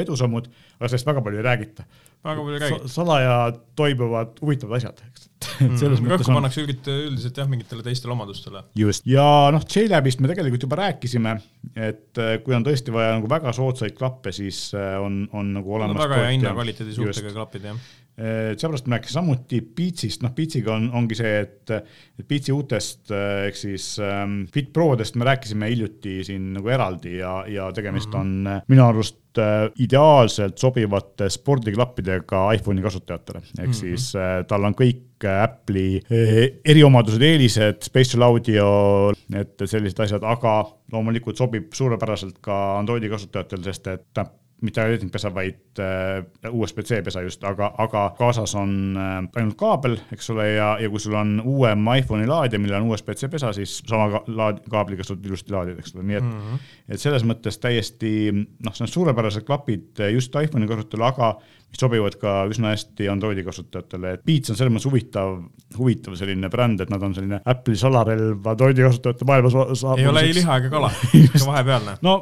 edusammud, aga sellest väga palju ei räägita. väga palju ei räägita. salaja toimuvad huvitavad asjad, eks [laughs] et selles mm, mõttes rõhku pannakse üldiselt jah, mingitele teistele omadustele. just, ja noh, JLabist me tegelikult juba rääkisime, et kui on tõesti vaja nagu väga soodsaid klappe, siis on, on nagu olemas väga hea hinna-kvaliteedi suhtega klapid, jah seepärast me rääkisime samuti Beatsist, noh Beatsiga on, ongi see, et, et Beatsi uutest ehk siis ähm, Fit Prodest me rääkisime hiljuti siin nagu eraldi ja, ja tegemist mm -hmm. on minu arust äh, ideaalselt sobivate spordiklappidega iPhone'i kasutajatele, ehk mm -hmm. siis äh, tal on kõik Apple'i äh, eriomadused, eelised, spatial audio, et sellised asjad, aga loomulikult sobib suurepäraselt ka Androidi kasutajatele, sest et mitte ledpesa, vaid äh, USB-C pesa just, aga, aga kaasas on äh, ainult kaabel, eks ole, ja, ja kui sul on uuem iPhone'i laadija, millel on USB-C pesa, siis sama ka, laad, kaabliga saad ilusti laadida, eks ole, nii et mm, -hmm. et selles mõttes täiesti noh, see on suurepärased klapid just iPhone'i kasutajale, aga mis sobivad ka üsna hästi Androidi kasutajatele, et Beats on selles mõttes huvitav, huvitav selline bränd, et nad on selline Apple'i salarelv Androidi kasutajate maailmas. ei ole ei liha ega kala, [laughs] ikka vahepealne. no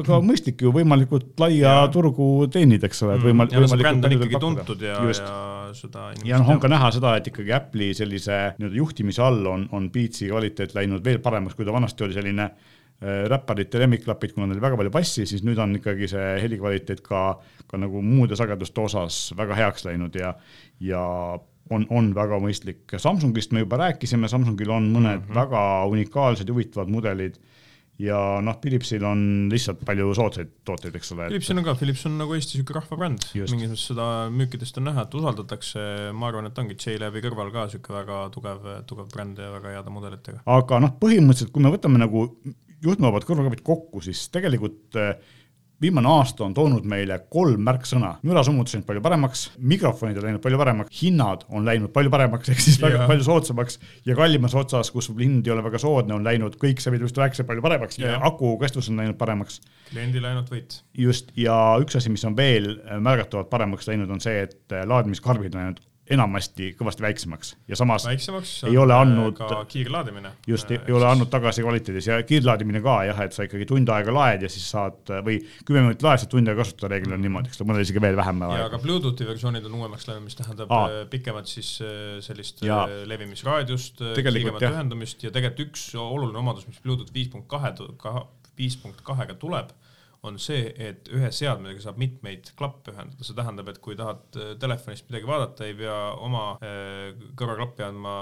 aga mõistlik ju võimalikult laia ja. turgu teenida, eks ole, et võimal-. ja see bränd on ikkagi tuntud ja, ja seda. ja noh, on ka näha seda, et ikkagi Apple'i sellise nii-öelda juhtimise all on, on Beatsi kvaliteet läinud veel paremaks, kui ta vanasti oli selline äh, räpparite lemmikklapid, kuna neil oli väga palju bassi, siis nüüd on ikkagi see helikvaliteet ka, ka nagu muude sageduste osas väga heaks läinud ja, ja on, on väga mõistlik. Samsungist me juba rääkisime, Samsungil on mõned mm -hmm. väga unikaalsed ja huvitavad mudelid ja noh, Philipsil on lihtsalt palju soodsaid tooteid, eks ole. Philipsil on ka, Philips on nagu Eesti niisugune rahvabränd, mingis mõttes seda müükidest on näha, et usaldatakse, ma arvan, et ongi J-Labi kõrval ka niisugune väga tugev, tugev bränd ja väga heade mudelitega. aga noh, põhimõtteliselt kui me võtame nagu juhtmevabad kõrvaklapid kokku, siis tegelikult äh, viimane aasta on toonud meile kolm märksõna. mürasummutus läinud palju paremaks, mikrofonid on läinud palju paremaks, hinnad on läinud palju paremaks, ehk siis väga yeah. palju soodsamaks ja kallimas otsas, kus hind ei ole väga soodne, on läinud kõik see, mida just rääkisin, palju paremaks yeah. ja aku kestvus on läinud paremaks. kliendile ainult võit. just, ja üks asi, mis on veel märgatavalt paremaks läinud, on see, et laadimiskarbid on läinud enamasti kõvasti väiksemaks ja samas väiksemaks ei ole andnud ka kiirlaadimine. just, ei ole andnud tagasi kvaliteedis ja kiirlaadimine ka jah, et sa ikkagi tund aega laed ja siis saad või kümme minutit laed, saad tund aega kasutada, reeglina on niimoodi, eks ole, mõnel isegi veel vähem. ja ka Bluetoothi versioonid on uuemaks läinud, mis tähendab Aa. Äh, pikemat siis äh, sellist ja. Äh, levimisraadiust, kiiremat ühendamist ja tegelikult üks oluline omadus, mis Bluetooth viis punkt kahe, viis punkt kahega tuleb on see, et ühe seadmega saab mitmeid klappe ühendada, see tähendab, et kui tahad äh, telefonist midagi vaadata, ei pea oma äh, kõrvaklappi andma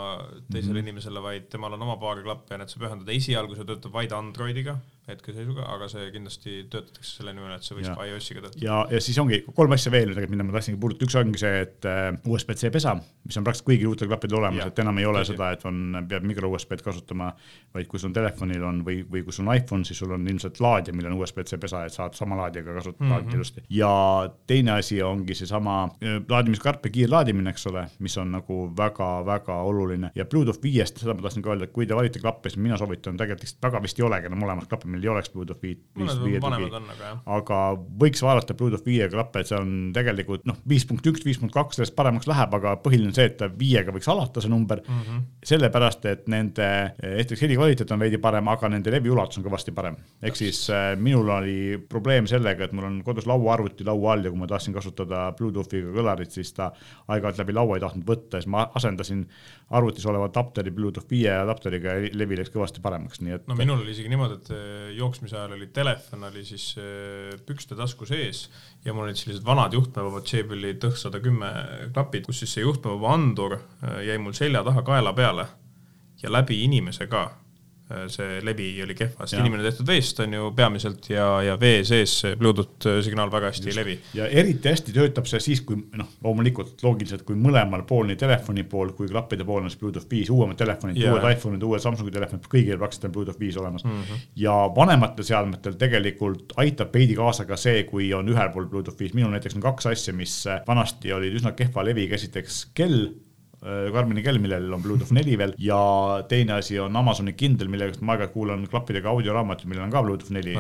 teisele mm -hmm. inimesele, vaid temal on oma paar klappe ja need saab ühendada, esialgu see töötab vaid Androidiga hetkeseisuga, aga see kindlasti töötatakse selle nimel, et see võiks ka iOS-iga töötada. ja, ja siis ongi kolm asja veel tegelikult, mida ma tahtsingi puudutada, üks ongi see, et äh, USB-C pesa, mis on praktiliselt kõigil uutel klappidel olemas, et enam ei ole Tõsi. seda, et on, peab micro USB-d kasutama, vaid kui sul telefonil on või, või kui sul on iPhone, siis sul on ilmselt laadija, millel on USB-C pesa, et saad sama laadijaga kasutada mm -hmm. ilusti. ja teine asi ongi seesama äh, laadimiskarp ja kiirlaadimine, eks ole, mis on nagu väga-väga oluline ja Bluetooth viiest, seda ma tahtsin ka öelda, et kui te valite klappe, siis mina soovitan tegelikult väga vist ei olegi enam olemas klappe, millel ei oleks Bluetooth viit, viis, viie tugi. aga võiks vaadata Bluetooth viie klappe, et see on tegelikult noh, viis punkt üks, viis punkt kaks sellest paremaks läheb, aga põhiline on see, et viiega võiks alata see number mm. -hmm. sellepärast, et nende, esiteks helikvaliteet on veidi parem, aga nende leviulatus on kõvasti parem. ehk siis äh, minul oli probleem sellega, et mul on kodus lauaarvuti laua all ja kui ma tahtsin kasutada Bluetoothiga kõlarit, siis ta aeg-ajalt läbi laua ei tahtnud võtta, siis ma asendasin arvutis oleva adapteri Bluetooth viie adapteriga levi läks kõvasti paremaks, nii et. no minul oli isegi niimoodi, et äh, jooksmise ajal oli telefon oli siis äh, pükste tasku sees ja mul olid sellised vanad juhtmevabad Jaybeli Tõh sada kümme klapid, kus siis see juhtmevaba andur äh, jäi mul selja taha kaela peale ja läbi inimese ka see levi oli kehva, sest inimene tehtud veest on ju peamiselt ja, ja vee sees see Bluetooth äh, signaal väga hästi Just. ei levi. ja eriti hästi töötab see siis, kui noh, loomulikult loogiliselt, kui mõlemal pool, nii telefoni pool kui klappide pool on siis Bluetooth viis, uuemad telefonid, uued iPhone'id, uued Samsungi telefonid, kõigil praktiliselt on Bluetooth viis olemas mm. -hmm. ja vanematel seadmetel tegelikult aitab veidi kaasa ka see, kui on ühel pool Bluetooth viis, minul näiteks on kaks asja, mis vanasti olid üsna kehva leviga, esiteks kell Äh, Karmini kell, millel on Bluetooth neli veel. Ja teine asi on Amazoni Kindle, millega ma aeg-ajalt kuulan klappidega audioraamatuid, millel on ka Bluetooth neli,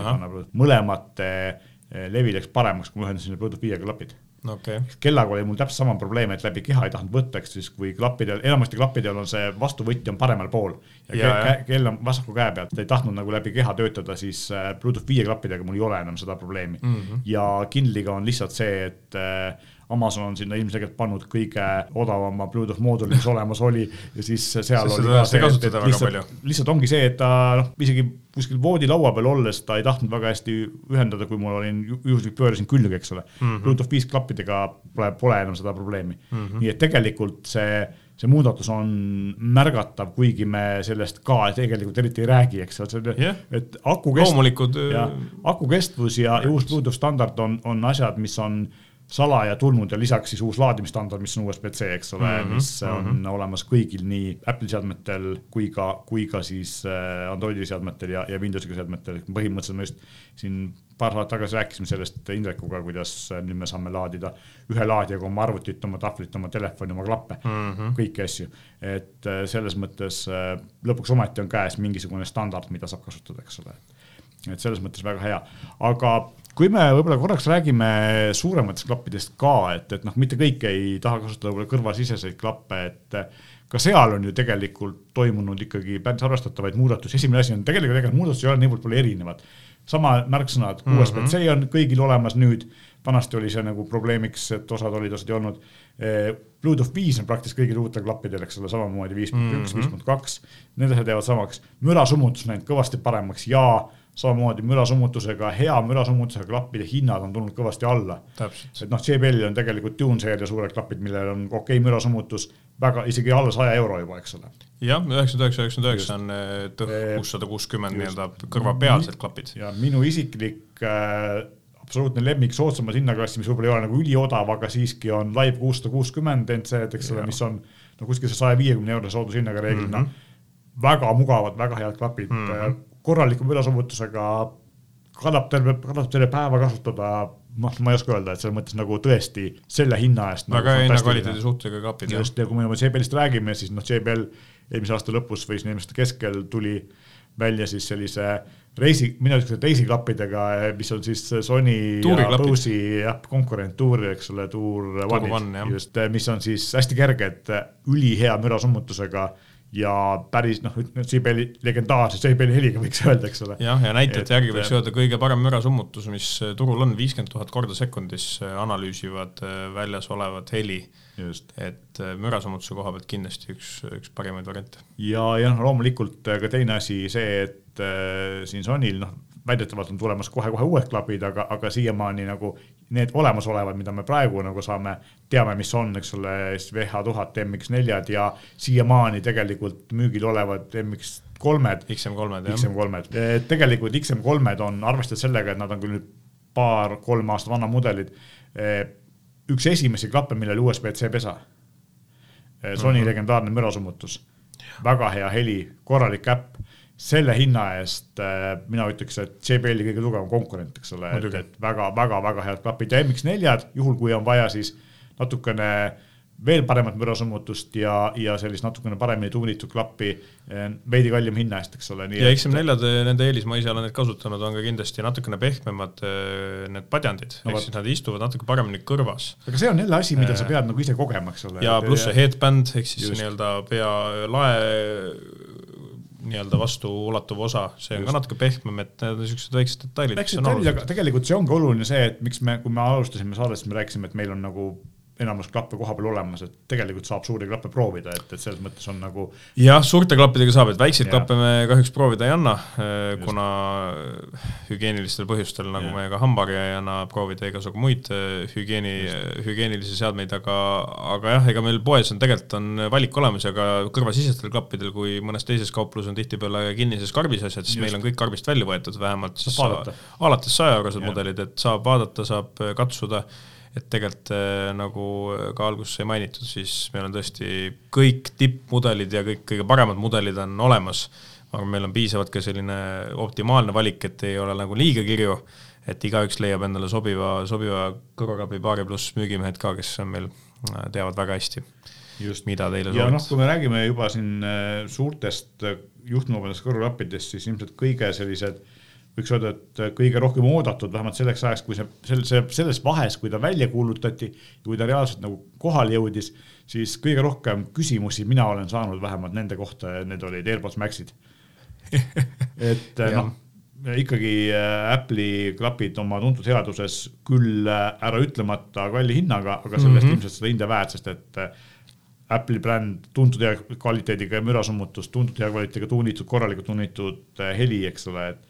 mõlemad äh, levi läks paremaks, kui ma ühendasin Bluetooth viiega klapid okay.. kellaga oli mul täpselt sama probleem, et läbi keha ei tahtnud võtta, eks siis kui klappidel, enamasti klappidel on see vastuvõtja on paremal pool ja, ja, kell on vasaku käe peal, ta ei tahtnud nagu läbi keha töötada, siis äh, Bluetooth viie klappidega mul ei ole enam seda probleemi mm. -hmm. ja Kindliga on lihtsalt see, et äh, Amazon on sinna ilmselgelt pannud kõige odavama Bluetooth mooduli, mis olemas oli ja siis seal Sest oli ka see, et, et lihtsalt, lihtsalt ongi see, et ta noh, isegi kuskil voodilaua peal olles ta ei tahtnud väga hästi ühendada, kui mul olin, juhuslikult pöörasin külge, eks ole mm -hmm.. Bluetooth viis klappidega pole, pole enam seda probleemi mm. -hmm. nii et tegelikult see see muudatus on märgatav, kuigi me sellest ka tegelikult eriti ei räägi, eks ole yeah., et aku kestvus. loomulikud. aku kestvus ja, ja uus Bluetooth standard on, on asjad, mis on salaja tulnud ja lisaks siis uus laadimisstandard, mis on USB-C, eks ole mm, -hmm, mis on mm -hmm. olemas kõigil nii Apple'i seadmetel kui ka, kui ka siis äh, Androidi seadmetel ja, ja Windowsiga seadmetel. põhimõtteliselt me just siin paar saadet tagasi rääkisime sellest Indrekuga, kuidas äh, nüüd me saame laadida ühe laadijaga oma arvutit, oma tahvlit, oma telefoni, oma klappe mm, -hmm. kõiki asju. et äh, selles mõttes lõpuks ometi on käes mingisugune standard, mida saab kasutada, eks ole. et selles mõttes väga hea, aga kui me võib-olla korraks räägime suurematest klappidest ka, et, et noh, mitte kõik ei taha kasutada võib-olla kõrvasiseseid klappe, et ka seal on ju tegelikult toimunud ikkagi päris arvestatavaid muudatusi, esimene asi on tegelikult, tegelikult muudatused ei ole niivõrd palju erinevad. Sama märksõnad mm, -hmm. On kõigil olemas nüüd, vanasti oli see nagu probleemiks, et osad olid, osad ei olnud. Eh, Bluetooth viis on praktiliselt kõigil uutel klappidel, eks ole, samamoodi viis punkt üks, viis punkt kaks, need asjad jäävad samaks. mürasummutus läinud kõvasti paremaks ja samamoodi mürasummutusega, hea mürasummutusega klappide hinnad on tulnud kõvasti alla. et noh, JBL-il on tegelikult Dune seeria suured klapid, millel on okei okay, mürasummutus, väga isegi alla saja euro juba, eks ole. jah, üheksakümmend üheksa, üheksakümmend üheksa on eh, tõh kuussada kuuskümmend nii-öelda kõrvapealsed klapid. ja minu isiklik äh, absoluutne lemmik soodsama hinnaklassi, mis võib-olla ei ole nagu üliodav, aga siiski on Live kuussada kuuskümmend NC-d, eks ole, mis on no kuskil see saja viiekümne eurose soodushinnaga reeglina mm. -hmm. väga mugavad, väga head klapid mm. -hmm korraliku mülasummutusega kannab terve, kannab terve päeva kasutada, noh, ma ei oska öelda, et selles mõttes nagu tõesti selle hinna eest. väga nagu hinnakvaliteedi suhtega klapid. just, ja kui me JBL-ist räägime, siis noh, JBL eelmise aasta lõpus või siin eelmise aasta keskel tuli välja siis sellise reisi, mina ütleks, reisiklappidega, mis on siis Sony Tuuri ja Bose'i jah, konkurent Tuuri, eks ole, Tuur One'id, just, mis on siis hästi kerged, ülihea mürasummutusega ja päris noh, JBL-i legendaarse JBL-i heliga võiks öelda, eks ole. jah, ja näitajate järgi võiks öelda kõige parem mürasummutus, mis turul on, viiskümmend tuhat korda sekundis analüüsivad äh, väljas olevat heli. et äh, mürasummutuse koha pealt kindlasti üks, üks parimaid variante. ja, ja noh, loomulikult äh, ka teine asi see, et äh, siin Sonyl noh, väidetavalt on tulemas kohe-kohe uued klapid, aga, aga siiamaani nagu need olemasolevad, mida me praegu nagu saame, teame, mis on, eks ole, VH tuhat MX4-d ja siiamaani tegelikult müügil olevad MX kolmed. XM3-d, jah. XM3-d, tegelikult XM3-d on, arvestades sellega, et nad on küll nüüd paar-kolm aastat vanad mudelid, eh, üks esimesi klappe, millel USB-C pesa. Eh, Sony mm -hmm. legendaarne mürasummutus, väga hea heli, korralik äpp selle hinna eest äh, mina ütleks, et JBL-i kõige tugevam konkurent, eks ole, et, et väga-väga-väga head klapid ja MX4-d, juhul kui on vaja, siis natukene veel paremat mürasummutust ja, ja sellist natukene paremini tuunitud klappi eh, veidi kallima hinna eest, eks ole. ja XM4-de, nende eelis, ma ise olen neid kasutanud, on ka kindlasti natukene pehmemad eh, need padjandid no,, ehk siis nad istuvad natuke paremini kõrvas. aga see on jälle asi, mida sa pead nagu ise kogema, eks ole. ja pluss see headband ehk siis nii-öelda pea lae nii-öelda vastuulatuv osa, see on Just. ka natuke pehmem, et need on niisugused väiksed detailid. väiksed detailid, aga tegelikult see ongi oluline see, et miks me, kui me alustasime saadet, siis me rääkisime, et meil on nagu enamus klappe koha peal olemas, et tegelikult saab suuri klappe proovida, et, et selles mõttes on nagu. jah, suurte klappidega saab, et väikseid ja. klappe me kahjuks proovida ei anna, eh, kuna hügieenilistel põhjustel, nagu ja. me ka hambaga ei anna proovida igasugu muid eh, hügieeni, hügieenilisi seadmeid, aga, aga jah, ega meil poes on tegelikult on valik olemas ja ka kõrvasisestel klappidel, kui mõnes teises kaupluses on tihtipeale kinnises karbis asjad, siis Just. meil on kõik karbist välja võetud, vähemalt siis alates saja eurosed mudelid, et saab vaadata, saab katsuda et tegelikult äh, nagu ka alguses sai mainitud, siis meil on tõesti kõik tippmudelid ja kõik kõige paremad mudelid on olemas, aga meil on piisavalt ka selline optimaalne valik, et ei ole nagu liiga kirju, et igaüks leiab endale sobiva, sobiva kõrvaklapipaari pluss müügimehed ka, kes on meil, äh, teavad väga hästi, mida teile sobiks. ja noh, kui me räägime juba siin äh, suurtest juhtmevabadest kõrvaklappidest, siis ilmselt kõige sellised võiks öelda, et kõige rohkem oodatud, vähemalt selleks ajaks, kui see, selle, see, selles vahes, kui ta välja kuulutati kui ta reaalselt nagu kohale jõudis, siis kõige rohkem küsimusi mina olen saanud vähemalt nende kohta ja need olid AirPods Maxid [laughs] et noh, ikkagi äh, Apple'i klapid oma tuntud headuses küll äh, ära ütlemata kalli hinnaga, aga sellest mm -hmm. ilmselt seda hinde väärt, sest et äh, Apple'i bränd, tuntud hea kvaliteediga mürasummutus, tuntud hea kvaliteediga tuunitud, korralikult tuunitud heli, eks ole, et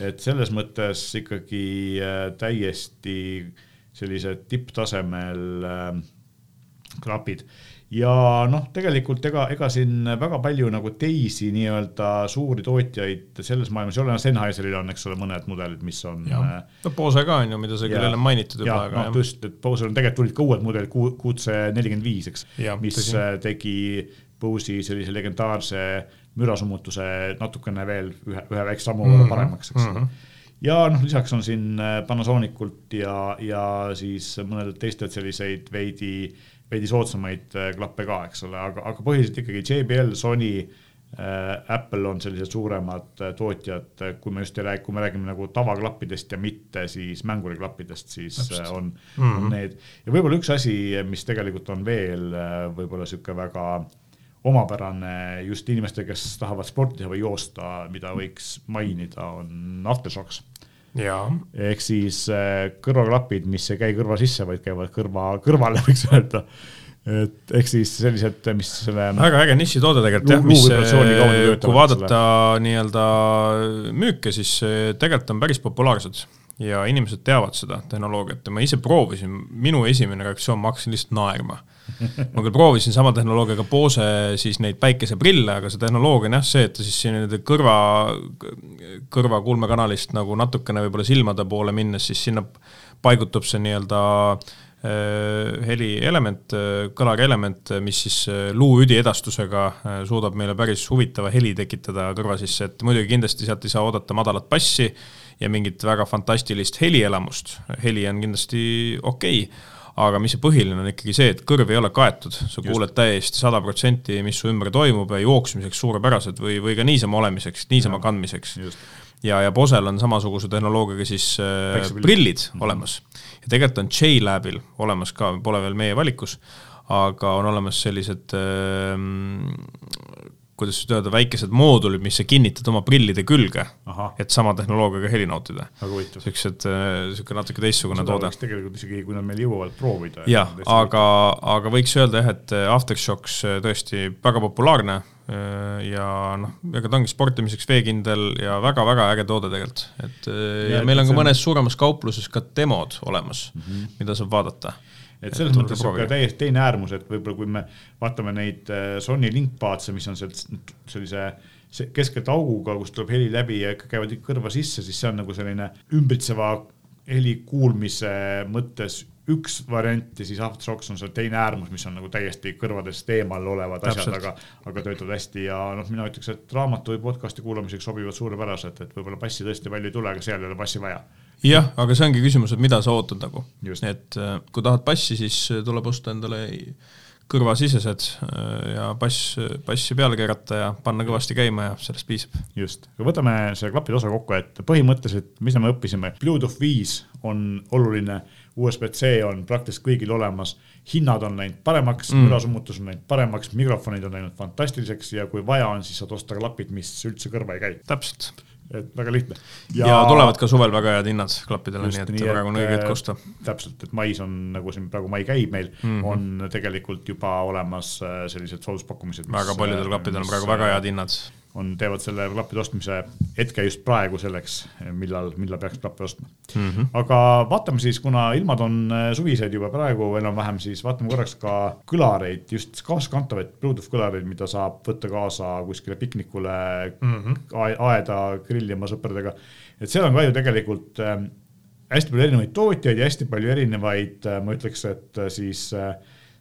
et selles mõttes ikkagi täiesti sellised tipptasemel klapid ja noh, tegelikult ega, ega siin väga palju nagu teisi nii-öelda suuri tootjaid selles maailmas ei ole, Sennheiseril on, eks ole, mõned mudelid, mis on. Äh, no Bose ka on ju, mida sa küll jälle mainitud juba. noh, just, et Bose'il on tegelikult tulid ka uued mudelid, QC nelikümmend viis, eks, mis tõsi. Äh, tegi Bose'i sellise legendaarse mürasummutuse natukene veel ühe, ühe väikse sammu võrra mm -hmm. paremaks, eks mm. -hmm ja noh, lisaks on siin äh, Panasonikult ja, ja siis mõnedelt teistelt selliseid veidi äh, veidi soodsamaid äh, klappe ka, eks ole, aga, aga põhiliselt ikkagi JBL, Sony äh,, Apple on sellised suuremad äh, tootjad, kui me just ei räägi, kui me räägime nagu tavaklappidest ja mitte siis mänguriklappidest, siis Täpselt. Äh, on mm, -hmm. on need. ja võib-olla üks asi, mis tegelikult on veel võib-olla sihuke väga omapärane just inimestele, kes tahavad sporti teha või joosta, mida võiks mainida, on aftershocks ehk siis äh, kõrvaklapid, mis ei käi kõrva sisse, vaid käivad kõrva, kõrvale, [laughs] võiks öelda. et ehk siis sellised, mis selle. väga äge nišitoode tegelikult jah, mis, äh, kui vaadata nii-öelda müüke, siis äh, tegelikult on päris populaarsed ja inimesed teavad seda tehnoloogiat ja ma ise proovisin, minu esimene reaktsioon, ma hakkasin lihtsalt naerma [laughs] ma küll proovisin sama tehnoloogiaga Bose siis neid päikeseprille, aga see tehnoloogia on jah see, et ta siis siin kõrva, kõrvakuulmekanalist nagu natukene võib-olla silmade poole minnes, siis sinna paigutub see nii-öelda äh, helielement, kõlarielement, mis siis äh, luuüdi edastusega äh, suudab meile päris huvitava heli tekitada kõrva sisse, et muidugi kindlasti sealt ei saa oodata madalat bassi ja mingit väga fantastilist helielamust, heli on kindlasti okei okay aga mis see põhiline on ikkagi see, et kõrv ei ole kaetud, sa Just. kuuled täiesti sada protsenti, mis su ümber toimub ja jooksmiseks suurepärased või, või ka niisama olemiseks, niisama ja. kandmiseks. ja, ja Bosel on samasuguse tehnoloogiaga siis äh, prillid mm -hmm. olemas. ja tegelikult on J-Labil olemas ka, pole veel meie valikus, aga on olemas sellised äh, kuidas nüüd öelda, väikesed moodulid, mis sa kinnitad oma prillide külge, et sama tehnoloogiaga heli nautida. siuksed, äh, siuke natuke teistsugune toode. tegelikult isegi, kui nad meil jõuavad proovida. jah, aga, aga võiks öelda jah, et äh, Aftershocks äh, tõesti väga populaarne ja noh, ega ta ongi sportimiseks veekindel ja väga-väga äge toode tegelikult, et ja, ja meil on ka mõnes suuremas kaupluses ka demod olemas mm, -hmm. mida saab vaadata et selles mõttes ka täiesti teine äärmus, et võib-olla kui me vaatame neid äh, Sony linkpaadse, mis on sealt sellise keskelt auguga, kust tuleb heli läbi ja ikka käivad kõrva sisse, siis see on nagu selline ümbritseva heli kuulmise mõttes üks variant ja siis Aftershocks on seal teine äärmus, mis on nagu täiesti kõrvadest eemal olevad Täpselt. asjad, aga, aga töötavad hästi ja noh, mina ütleks, et raamatu või podcast'i kuulamiseks sobivad suurepäraselt, et võib-olla bassi tõesti palju ei tule, aga seal ei ole bassi vaja jah, aga see ongi küsimus, et mida sa ootad nagu, et äh, kui tahad bassi, siis äh, tuleb osta endale kõrvasisesed äh, ja bass, bassi peale keerata ja panna kõvasti käima ja sellest piisab. just, aga võtame selle klapide osa kokku, et põhimõtteliselt, mis me õppisime, Bluetooth viis on oluline, USB-C on praktiliselt kõigil olemas, hinnad on läinud paremaks mm., mürasummutus on läinud paremaks, mikrofonid on läinud fantastiliseks ja kui vaja on, siis saad osta klapid, mis üldse kõrva ei käi. täpselt et väga lihtne. ja, tulevad ka suvel väga head hinnad klappidele, nii et nii, praegu on õige hetk osta. täpselt, et mais on nagu siin praegu mai käib meil mm, -hmm. on tegelikult juba olemas äh, sellised sooduspakkumised. väga paljudel äh, klappidel on praegu väga head hinnad on, teevad selle klappide ostmise hetke just praegu selleks, millal, millal peaks klappe ostma mm. -hmm. aga vaatame siis, kuna ilmad on äh, suvised juba praegu enam-vähem, siis vaatame korraks ka kõlareid, just kaaskantavaid Bluetooth kõlareid, mida saab võtta kaasa kuskile piknikule mm, -hmm. aeda grillima sõpradega. et seal on ka ju tegelikult äh, hästi palju erinevaid tootjaid ja hästi palju erinevaid äh,, ma ütleks, et äh, siis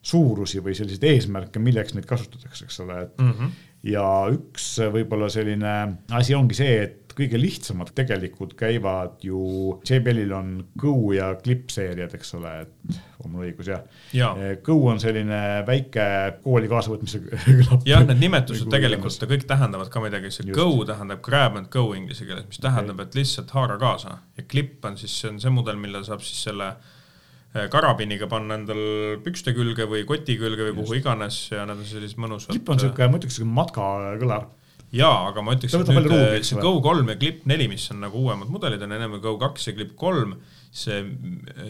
suurusi või selliseid eesmärke, milleks neid kasutatakse, eks ole, et mm -hmm. Ja üks võib-olla selline asi ongi see, et kõige lihtsamad tegelikult käivad ju, JBL-il on Go ja Clip seeriad, eks ole, et on mul õigus jah ja. ja.? Go on selline väike kooli kaasavõtmise [laughs] klapp. jah, need nimetused tegelikult kõik tähendavad ka midagi, see Just. Go tähendab grab and go inglise keeles, mis tähendab et lihtsalt haara kaasa ja Clip on siis, see on see mudel, mille saab siis selle Äh, karabiniga panna endal pükste külge või koti külge või kuhu iganes ja need on sellised mõnusad. klipp on siuke, ma ütleks siuke matkakõlar. jaa, aga ma ütleks, et nüüd ruumi, see Go3 ja Clip neli, mis on nagu uuemad mudelid, on ennem Go2 ja Clip kolm see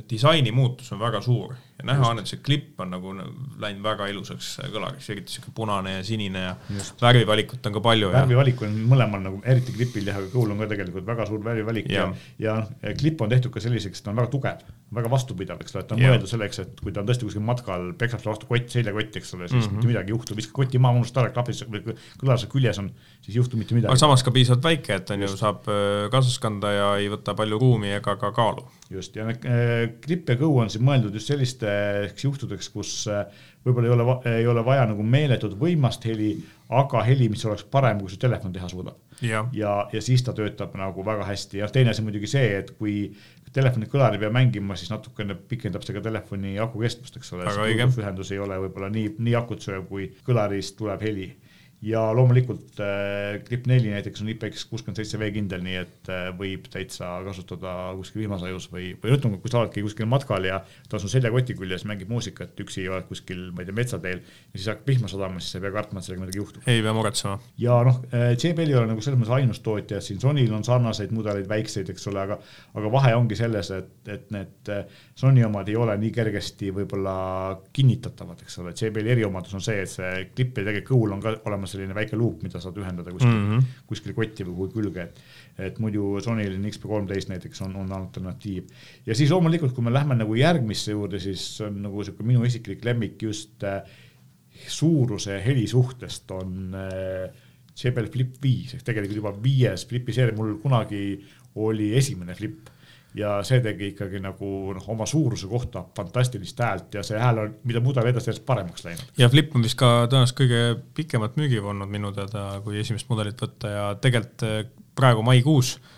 disaini muutus on väga suur ja näha on, et see klipp on nagu läinud väga ilusaks kõlariks, eriti siuke punane ja sinine ja Just. värvivalikut on ka palju. värvivalik on mõlemal nagu, eriti klipil jah, aga Goal on ka tegelikult väga suur värvivalik ja, ja, ja klipp on tehtud ka selliseks, et ta on väga tugev, väga vastupidav, eks ole, et ta on mõeldud selleks, et kui ta on tõesti kuskil matkal, peksab sulle vastu kott, seljakott, eks ole, siis mm -hmm. mitte midagi ei juhtu, viskad koti maha, unustad ära, klapid kõlarse küljes on, siis ei juhtu mitte midagi. aga samas ka piisavalt väike, et on ju, saab äh, kaasas kanda ja ei võta palju ruumi ega ka kaalu just, ja äh, klipp ja kõu on siis mõeldud just sellisteks juhtudeks, kus äh, võib-olla ei ole, ei ole vaja nagu meeletut võimast heli, aga heli, mis oleks parem, kui su telefon teha suudab. ja, ja, ja siis ta töötab nagu väga hästi ja teine asi muidugi see, et kui telefoni kõlar ei pea mängima, siis natukene pikendab see ka telefoni aku kestust, eks ole. ühendus ei ole võib-olla nii, nii akut sööv, kui kõlarist tuleb heli ja loomulikult äh, Grip neli näiteks on IPX kuuskümmend seitse veekindel, nii et äh, võib täitsa kasutada kuskil vihmasajus või, või ütleme, kui sa oledki kuskil matkal ja ta on sul seljakoti küljes, mängib muusikat, üksi oled kuskil, ma ei tea, metsateel ja siis hakkab vihma sadama, siis sa ei pea kartma, et sellega midagi juhtub. ei pea muretsema. ja noh, äh, JBL ei ole nagu selles mõttes ainus tootja, siin Sonyl on sarnaseid mudeleid, väikseid, eks ole, aga, aga vahe ongi selles, et, et need Sony omad ei ole nii kergesti võib-olla kinnitatavad, eks ole, JBL-i eriomadus on see, et see klipp ja tegelikult kõhul on ka olemas selline väike luup, mida saad ühendada kuskil mm, -hmm. kuskil kotti või kuhugi külge, et, et muidu Sonyl XP13 näiteks on, on alternatiiv. ja siis loomulikult, kui me lähme nagu järgmisse juurde, siis on nagu sihuke minu isiklik lemmik just äh, suuruse ja heli suhtest on äh, JBL Flip viis ehk tegelikult juba viies Flipi seeria, mul kunagi oli esimene Flip ja see tegi ikkagi nagu noh, oma suuruse kohta fantastilist häält ja see hääl on, mida mudel edasi järjest paremaks läinud. ja Flip on vist ka tõenäoliselt kõige pikemat müügiv olnud minu teada, kui esimest mudelit võtta ja tegelikult eh, praegu maikuus äh,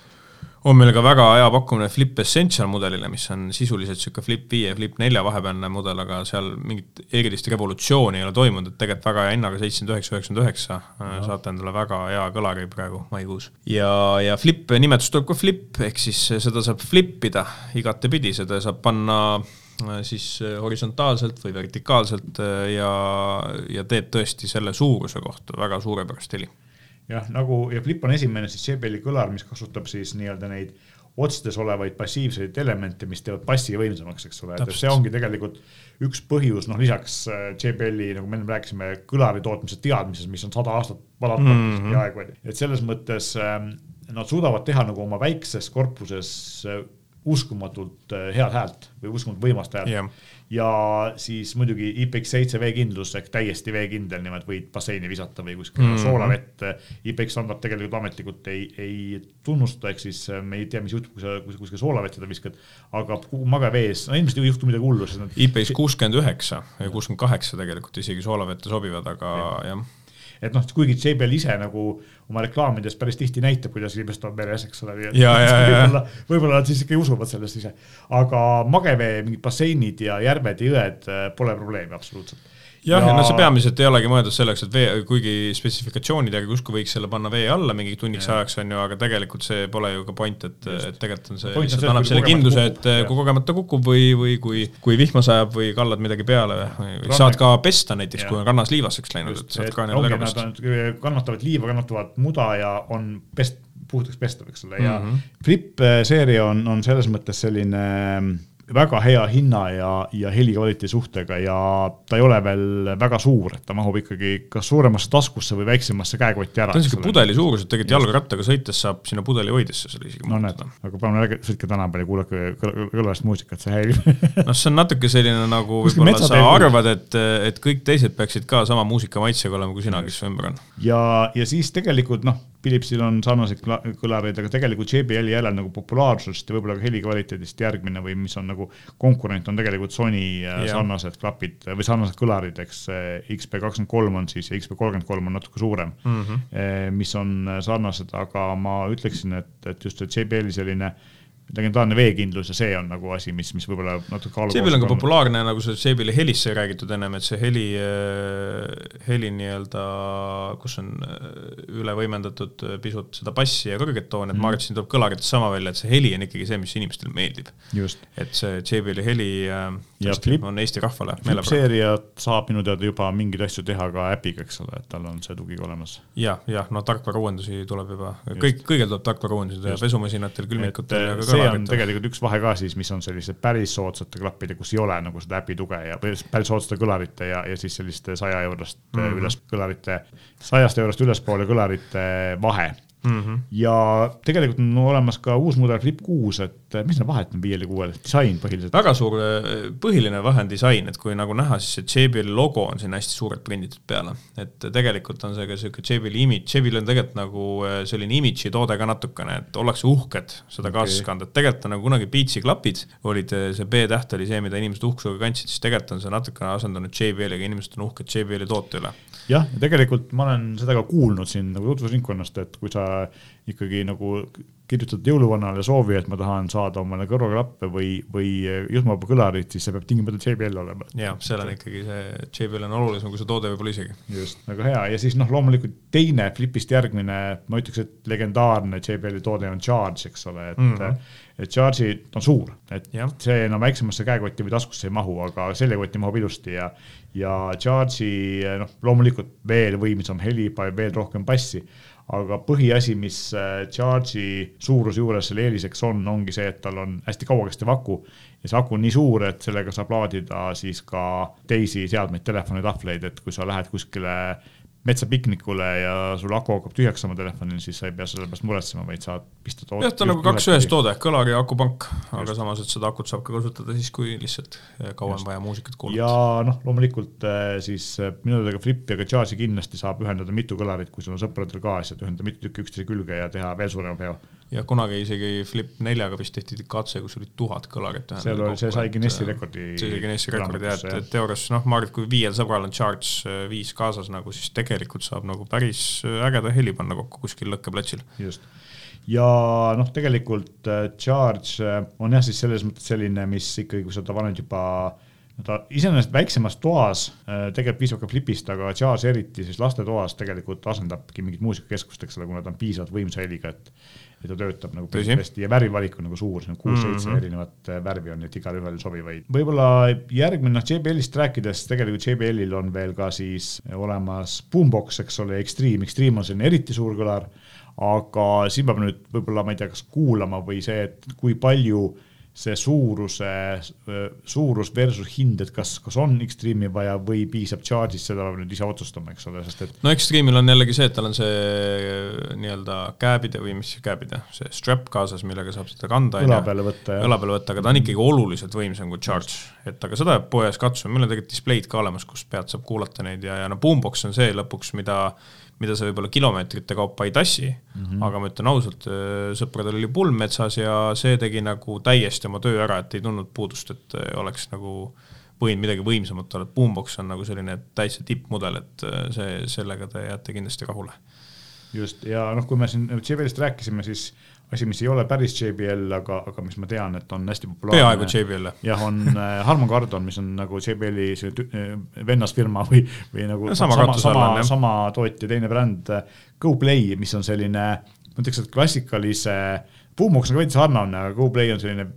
on meil ka väga hea pakkumine Flip Essential mudelile, mis on sisuliselt niisugune Flip viie ja Flip nelja vahepealne mudel, aga seal mingit erilist revolutsiooni ei ole toimunud, et tegelikult väga hea hinnaga, seitsekümmend üheksa, üheksakümmend üheksa, saate endale väga hea kõlari praegu maikuus. ja, ja Flip nimetus tuleb ka Flip, ehk siis seda saab flip ida igatepidi, seda saab panna äh, siis äh, horisontaalselt või vertikaalselt äh, ja, ja teeb tõesti selle suuruse kohta väga suurepärast heli jah, nagu ja Flip on esimene siis JBL-i kõlar, mis kasutab siis nii-öelda neid otstes olevaid passiivseid elemente, mis teevad bassi võimsamaks, eks ole, et see ongi tegelikult üks põhjus, noh lisaks äh, JBL-i, nagu me enne rääkisime, kõlari tootmise teadmises, mis on sada aastat vanad mm -hmm. peaaegu, et selles mõttes äh, nad suudavad teha nagu oma väikses korpuses äh, uskumatult äh, head häält või uskumatult võimast häält. Yeah ja siis muidugi IPX7 veekindlus ehk täiesti veekindel, niimoodi võid basseini visata või kuskil mm -hmm. soolavett. IPX standard tegelikult ametlikult ei, ei tunnusta, ehk siis äh, me ei tea, mis juhtub, kui sa kuskil soolavett seda viskad, aga magavees, no ilmselt ei juhtu midagi hullu. Nad... IPX kuuskümmend üheksa ja kuuskümmend kaheksa tegelikult isegi soolavette sobivad, aga jah ja et noh, kuigi JBL ise nagu oma reklaamides päris tihti näitab, kuidas inimesed on meres, eks ole, nii et võib-olla, võib-olla nad siis ikka usuvad sellest ise. aga magevee mingid basseinid ja järved ja jõed äh, pole probleemi absoluutselt jah, ja no see peamiselt ei olegi mõeldud selleks, et vee, kuigi spetsifikatsioonide järgi justkui võiks selle panna vee alla mingiks tunniks ja. ajaks, on ju, aga tegelikult see pole ju ka point, et, et tegelikult on see, lihtsalt annab selle kindluse, et kukub, kui kogemata kukub või, või kui, kui vihma sajab või kallad midagi peale või, või saad ka pesta näiteks, kui on kannas liivaseks läinud, et saad ka nii-öelda ära pesta. kannatavad liiva, kannatavad muda ja on pest, puhtaks pestav, eks ole, ja mm -hmm. Flip seeria on, on selles mõttes selline väga hea hinna ja, ja helikvaliteedi suhtega ja ta ei ole veel väga suur, et ta mahub ikkagi kas suuremasse taskusse või väiksemasse käekotti ära. ta on siuke pudeli suurus, et tegelikult jalgrattaga sõites saab sinna pudelihoidesse selle isegi no näed, aga palun ärge sõitke tänapäeval ja kuulake kõlast muusikat, see häirib. [laughs] Noh, see on natuke selline nagu võib-olla sa arvad, et, et kõik teised peaksid ka sama muusikamaitsega olema kui sina, kes su ümber on. ja, ja siis tegelikult noh Philipsil on sarnaseid kõlareid, aga tegelikult JBL-i järel nagu populaarsust ja võib-olla ka helikvaliteedist järgmine või mis on nagu konkurent, on tegelikult Sony yeah. sarnased klapid või sarnased kõlarid, eks XP kakskümmend kolm on siis ja XP kolmkümmend kolm on natuke suurem mm, -hmm. mis on sarnased, aga ma ütleksin, et, et just see JBL-i selline äh, legendaarne veekindlus ja see on nagu asi, mis, mis võib-olla natuke kaalub. Seebil on ka populaarne, nagu see Seebili helist sai räägitud ennem, et see heli, äh, heli nii-öelda, kus on äh, üle võimendatud äh, pisut seda bassi ja kõrget tooni, et mm. ma arvan, et siin tuleb kõlaritest sama välja, et see heli on ikkagi see, mis inimestele meeldib. et see Seebili heli ja flip, on Eesti rahvale meelepärast. seeria saab minu teada juba mingeid asju teha ka äpiga, eks ole, et tal on see tugi olemas ja,. jah, jah, no tarkvarauuendusi tuleb juba, kõik, kõigil tuleb tarkvarauendusi teha, pesumasinatel, külmikutel ja ka kõlarid see on tegelikult üks vahe ka siis, mis on sellised päris soodsate klappide, kus ei ole nagu seda äpi tuge ja päris soodsate kõlarite ja, ja siis selliste saja eurost mm -hmm. üles kõlarite, sajast eurost ülespoole kõlarite vahe Mm -hmm. ja tegelikult on olemas ka uus mudel Flip kuus, et mis need vahet on viiel ja kuuel, disain põhiliselt? väga suur, põhiline vahe on disain, et kui nagu näha, siis see JBL logo on siin hästi suurelt prinditud peale, et tegelikult on see ka sihuke JBL imidž, JBL on tegelikult nagu äh, selline imidži toode ka natukene, et ollakse uhked seda okay. kaasas kanda, et tegelikult on nagu kunagi Beatsi klapid olid, see B-täht oli see, mida inimesed uhkusega kandsid, siis tegelikult on see natukene asendanud JBL-iga, inimesed on uhked JBL-i toote üle. Jah, ja tegelikult ma olen seda ka kuulnud siin nagu tutvusringkonnast, et kui sa ikkagi nagu kirjutad jõuluvanale soovi, et ma tahan saada omale kõrvaklappe või, või juhtmevaba kõlarit, siis see peab tingimata JBL olema. ja seal on ikkagi see, JBL on olulisem kui see toode võib-olla isegi. just, väga hea ja siis noh, loomulikult teine Flipist järgmine, ma ütleks, et legendaarne JBL-i toode on Charge, eks ole, et mm. -hmm et Charge'i on suur, et ja. see enam no, väiksemasse käekotti või taskusse ei mahu, aga seljakotti mahub ilusti ja ja Charge'i noh, loomulikult veel võimsam heli, veel rohkem bassi aga põhiasi, mis äh, charge'i suuruse juures selle eeliseks on, ongi see, et tal on hästi kauakestev aku. Ja see aku on nii suur, et sellega saab laadida siis ka teisi seadmeid, telefone, tahvleid, et kui sa lähed kuskile metsapiknikule ja sul aku hakkab tühjaks saama telefonil, siis sa ei pea selle pärast muretsema, vaid saad pista toot-. jah, ta on nagu kaks ühes toode, kõlar ja akupank, aga samas, et seda akut saab ka kasutada siis, kui lihtsalt eh, kaua on vaja muusikat kuulata. ja noh, loomulikult eh, siis eh, minu teada Flip ja ka Jazzi kindlasti saab ühendada mitu kõlarit, kui sul on sõpradel ka asjad, ühendada mitu tükki üksteise külge ja teha veel suurema peo ja kunagi isegi Flip neljaga vist tehti katse, kus oli tuhat kõlarit. seal oli, see sai Guinessi rekordi. see sai Guinessi rekordi jah, et, et teoorias noh, ma arvan, et kui viiel sõbral on Charge äh, viis kaasas nagu, siis tegelikult saab nagu päris äh, ägeda heli panna kokku kuskil lõkkeplatsil. just ja noh, tegelikult äh, Charge on jah, siis selles mõttes selline, mis ikkagi, kui sa ta paned juba ta iseenesest väiksemas toas tegelikult piisab ka Flipist, aga Charge eriti siis lastetoas tegelikult asendabki mingit muusikakeskust, eks ole, kuna ta on piisavalt võimsa heliga, et ja ta töötab nagu Tõsi. hästi ja värvivalik on nagu suur, see on kuus-seitse mm -hmm. erinevat äh, värvi on, nii et igalühel sobivaid. võib-olla järgmine, noh JBL-ist rääkides, tegelikult JBL-il on veel ka siis olemas Boombox, eks ole, Extreme, Extreme on selline eriti suur kõlar, aga siin peab nüüd võib-olla, ma ei tea, kas kuulama või see, et kui palju see suuruse, suurus versus hind, et kas, kas on Extreme'i vaja või piisab charge'ist, seda peab nüüd ise otsustama, eks ole, sest et. no Extreme'il on jällegi see, et tal on see nii-öelda kääbide või mis kääbide, see strap kaasas, millega saab seda kanda. õla peale võtta. õla peale võtta, aga ta on ikkagi oluliselt võimsam kui charge, et aga seda peab poes katsuma, meil on tegelikult displeid ka olemas, kus pead saab kuulata neid ja, ja no boombox on see lõpuks, mida mida sa võib-olla kilomeetrite kaupa ei tassi mm, -hmm. aga ma ütlen ausalt, äh, sõpradel oli pulm metsas ja see tegi nagu täiesti oma töö ära, et ei tundnud puudust, et äh, oleks nagu võinud midagi võimsamat olla, et Boombox on nagu selline täitsa tippmudel, et äh, see, sellega te jääte kindlasti rahule. just, ja noh, kui me siin JBL-ist rääkisime, siis asi, mis ei ole päris JBL, aga, aga mis ma tean, et on hästi populaarne. peaaegu JBL. jah, on äh, Harman Kardon, mis on nagu JBL-i see äh, vennasfirma või, või nagu no, sama, sama, sama, sama tootja, teine bränd, äh, GoPlay, mis on selline, ma ütleks, et klassikalise, Boombox on ka veidi sarnane, aga GoPlay on selline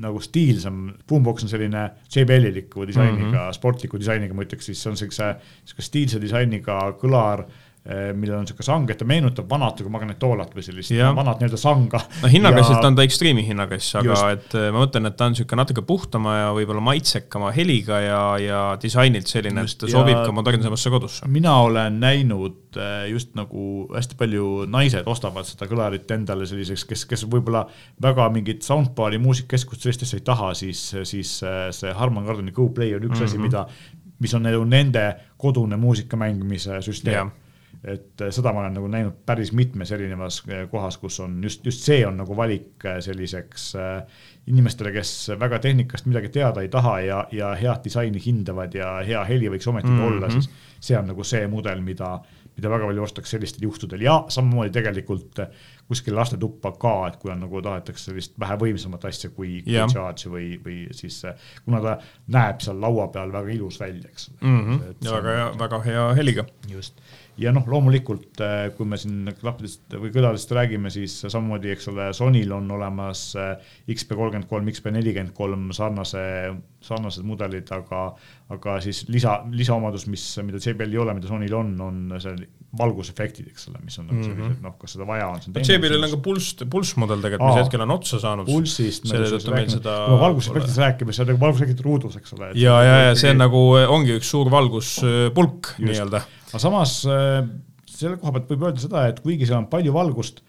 nagu stiilsam, Boombox on selline JBL-iliku disainiga mm, -hmm. sportliku disainiga, ma ütleks siis, see on siukse, sihuke stiilse disainiga kõlar millel on niisugune sang, et ta meenutab vanat nagu magnetoolat või sellist ja. vanat nii-öelda sanga. no hinnakassilt ja... on ta Extreme'i hinnakass, aga Just. et eh, ma mõtlen, et ta on niisugune natuke puhtama ja võib-olla maitsekama heliga ja, ja disainilt selline, et ta sobib ja... ka modernsemasse kodusse. mina olen näinud eh, just nagu hästi palju naised ostavad seda kõlarit endale selliseks, kes, kes võib-olla väga mingit soundbar'i muusikakeskust sellist asja ei taha, siis, siis see Harman Kardoni Go Play on üks mm -hmm. asi, mida, mis on nagu nende kodune muusika mängimise süsteem et seda ma olen nagu näinud päris mitmes erinevas kohas, kus on just, just see on nagu valik selliseks inimestele, kes väga tehnikast midagi teada ei taha ja, ja head disaini hindavad ja hea heli võiks ometigi mm -hmm. olla, siis see on nagu see mudel, mida, mida väga palju ostetakse sellistel juhtudel ja samamoodi tegelikult kuskil lastetuppa ka, et kui on nagu tahetakse sellist vähe võimsamat asja kui, kui charge või, või siis kuna ta näeb seal laua peal väga ilus välja, eks mm. -hmm. ja väga hea, väga hea heliga. just ja noh, loomulikult äh, kui me siin klappidest või kõladest räägime, siis samamoodi, eks ole, Sonyl on olemas XP kolmkümmend kolm, XP nelikümmend kolm sarnase, sarnased mudelid, aga, aga siis lisa, lisaomadus, mis, mida JBL-il ei ole, mida Sonyl on, on see valgusefektid, eks ole, mis on nagu sellised mm -hmm. noh, kas seda vaja on. JBL-il on ka pulss, pulssmudel tegelikult, mis hetkel on otsa saanud. pulssist me räägime, seda... kui me valgusefektist räägime, siis on nagu valgusefektid ruudus, eks ole. ja, ja, ja see on nagu, ongi üks suur valguspulk nii-öelda aga samas äh, selle koha pealt võib öelda seda, et kuigi seal on palju valgust,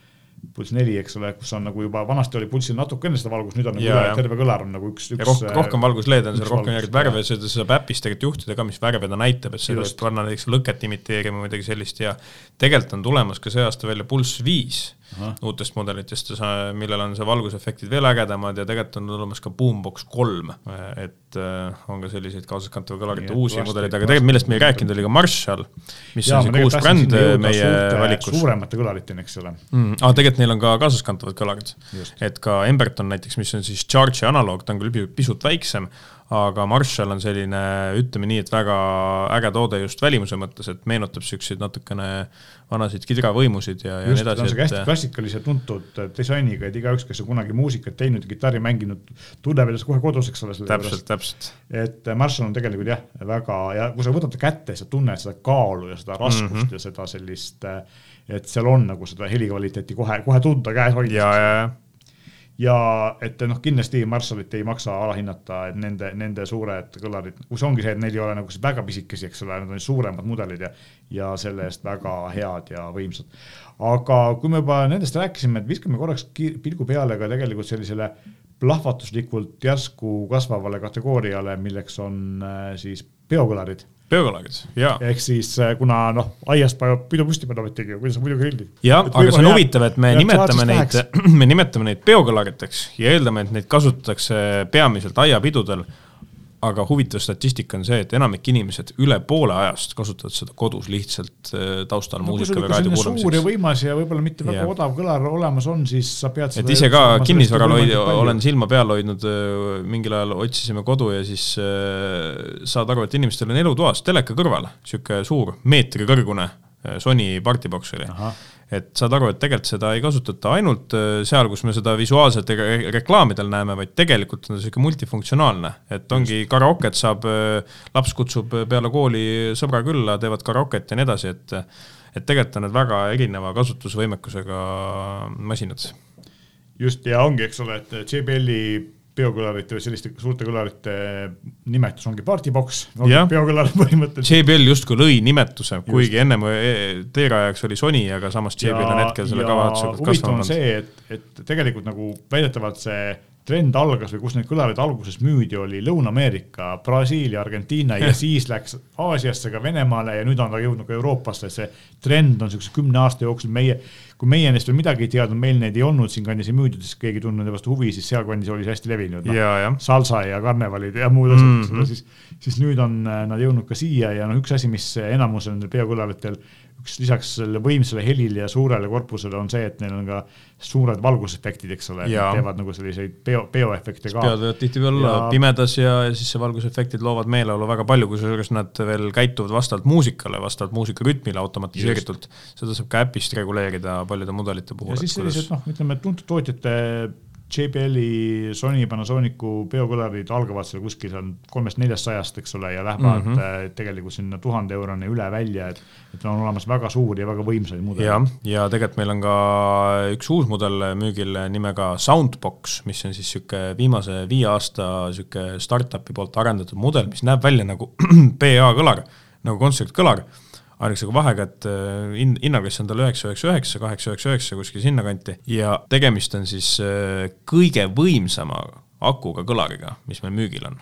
pulss neli, eks ole, kus on nagu juba vanasti oli pulssil natukene seda valgust, nüüd on nagu üle, terve kõlar on nagu üks, üks. rohkem, rohkem valgusleede on seal, rohkem järgi värve, seda saab äpis tegelikult juhtida ka, mis värve ta näitab, et võib panna näiteks lõket imiteerima või midagi sellist ja tegelikult on tulemas ka see aasta välja pulss viis. Uutest mudelitest, millel on see valgusefektid veel ägedamad ja tegelikult on tulemas ka Boombox kolm, et äh, on ka selliseid kaasaskantava kõlarite uusi mudeleid, aga tegelikult millest me ei rääkinud, oli ka Marshall, mis ja, on see uus bränd meie suurte, valikus. suuremate kõlariteni, eks ole mm,. Ah, tegelikult neil on ka kaasaskantavad kõlarid, et ka Emberton näiteks, mis on siis Charge'i analoog, ta on küll pisut väiksem, aga Marshall on selline, ütleme nii, et väga äge toode just välimuse mõttes, et meenutab siukseid natukene vanasid kidravõimusid ja, ja nii edasi. ta on siuke hästi klassikalise tuntud disainiga, et igaüks, kes on kunagi muusikat teinud kitarri mänginud, tunneb ennast kohe kodus, eks ole. täpselt, täpselt. et Marshall on tegelikult jah, väga ja kui sa võtad ta kätte, sa tunned seda kaalu ja seda raskust mm -hmm. ja seda sellist, et seal on nagu seda helikvaliteeti kohe, kohe tunda käes hoida. ja, ja, ja ja et noh, kindlasti Marshallit ei maksa alahinnata, et nende, nende suured kõlarid, kus ongi see, et neil ei ole nagu väga pisikesi, eks ole, nad on suuremad mudelid ja, ja selle eest väga head ja võimsad. aga kui me juba nendest rääkisime, et viskame korraks pilgu peale ka tegelikult sellisele plahvatuslikult järsku kasvavale kategooriale, milleks on äh, siis biokõlarid biokõlarid, jaa. ehk siis äh, kuna noh, aiast paneb pidu püsti panna ometigi, kuidas sa muidu grillid. jah, aga see on huvitav, et me nimetame neid, [clears throat] me nimetame neid biokõlariteks ja eeldame, et neid kasutatakse peamiselt aiapidudel aga huvitav statistika on see, et enamik inimesed üle poole ajast kasutavad seda kodus lihtsalt äh, taustal no, muusika või raadio kuulamiseks. suur ja võimas ja võib-olla mitte väga yeah. odav kõlar olemas on, siis sa pead et ise ka kinnisvaral hoid-, olen silma peal hoidnud, äh, mingil ajal otsisime kodu ja siis äh, saad aru, et inimestel on elutoas teleka kõrval niisugune suur meetrikõrgune Sony partiboks oli et saad aru, et tegelikult seda ei kasutata ainult äh, seal, kus me seda visuaalselt re reklaamidel näeme, vaid tegelikult on ta niisugune multifunktsionaalne, et ongi karaoket saab, äh, laps kutsub peale kooli sõbra külla, teevad karaoket ja nii edasi, et et tegelikult on need väga erineva kasutusvõimekusega masinad. just, ja ongi, eks ole, et JBL-i biokõlarite või selliste suurte kõlarite nimetus ongi partybox, biokõlar [laughs] põhimõtteliselt. JBL justkui lõi nimetuse, kuigi ennem e, teerajaks oli Sony, aga samas JBL on hetkel selle kavatsuse kasvanud. huvitav on see, et, et tegelikult nagu väidetavalt see trend algas või kus need kõlarid alguses müüdi, oli Lõuna-Ameerika, Brasiilia, Argentiina ja [laughs] siis läks Aasiasse ka Venemaale ja nüüd on ta jõudnud ka Euroopasse, see trend on niisuguse kümne aasta jooksul meie kui meie neist veel midagi ei teadnud, meil neid ei olnud siinkandis ei müüdud, siis keegi ei tundnud nende vastu huvi, siis sealkandis oli see hästi levinud. No.. salsa ja karnevalid ja muud asjad mm, -hmm. siis, siis nüüd on äh, nad jõudnud ka siia ja noh, üks asi, mis enamusel nendel peokõlaritel üks lisaks sellele võimsale helile ja suurele korpusele on see, et neil on ka suured valgusefektid, eks ole, teevad nagu selliseid peo, peoefekte ka. peod võivad tihtipeale olla pimedas ja, ja siis see valgusefektid loovad meeleolu väga palju, kusjuures nad veel käituvad vastavalt muusikale, vastavalt muusika rütmile automatiseeritult. seda saab ka äpist reguleerida paljude mudelite puhul. ja siis sellised noh, ütleme tuntud tootjate JBL-i, Sony, Panasonicu biokõlarid algavad seal kuskil seal kolmest-neljast sajast, eks ole, ja lähevad mm -hmm. tegelikult sinna tuhande euroni üle välja, et, et on olemas väga suuri ja väga võimsaid mudeleid. jah, ja tegelikult meil on ka üks uus mudel müügil nimega Soundbox, mis on siis niisugune viimase viie aasta niisugune startup'i poolt arendatud mudel, mis näeb välja nagu [clears throat] PA kõlar, nagu kontsertkõlar ainuke vahega, et äh, hin-, hinnaklass on tal üheksa, üheksa, üheksa, kaheksa, üheksa, üheksa, kuskil sinnakanti ja tegemist on siis äh, kõige võimsama akuga kõlariga, mis meil müügil on.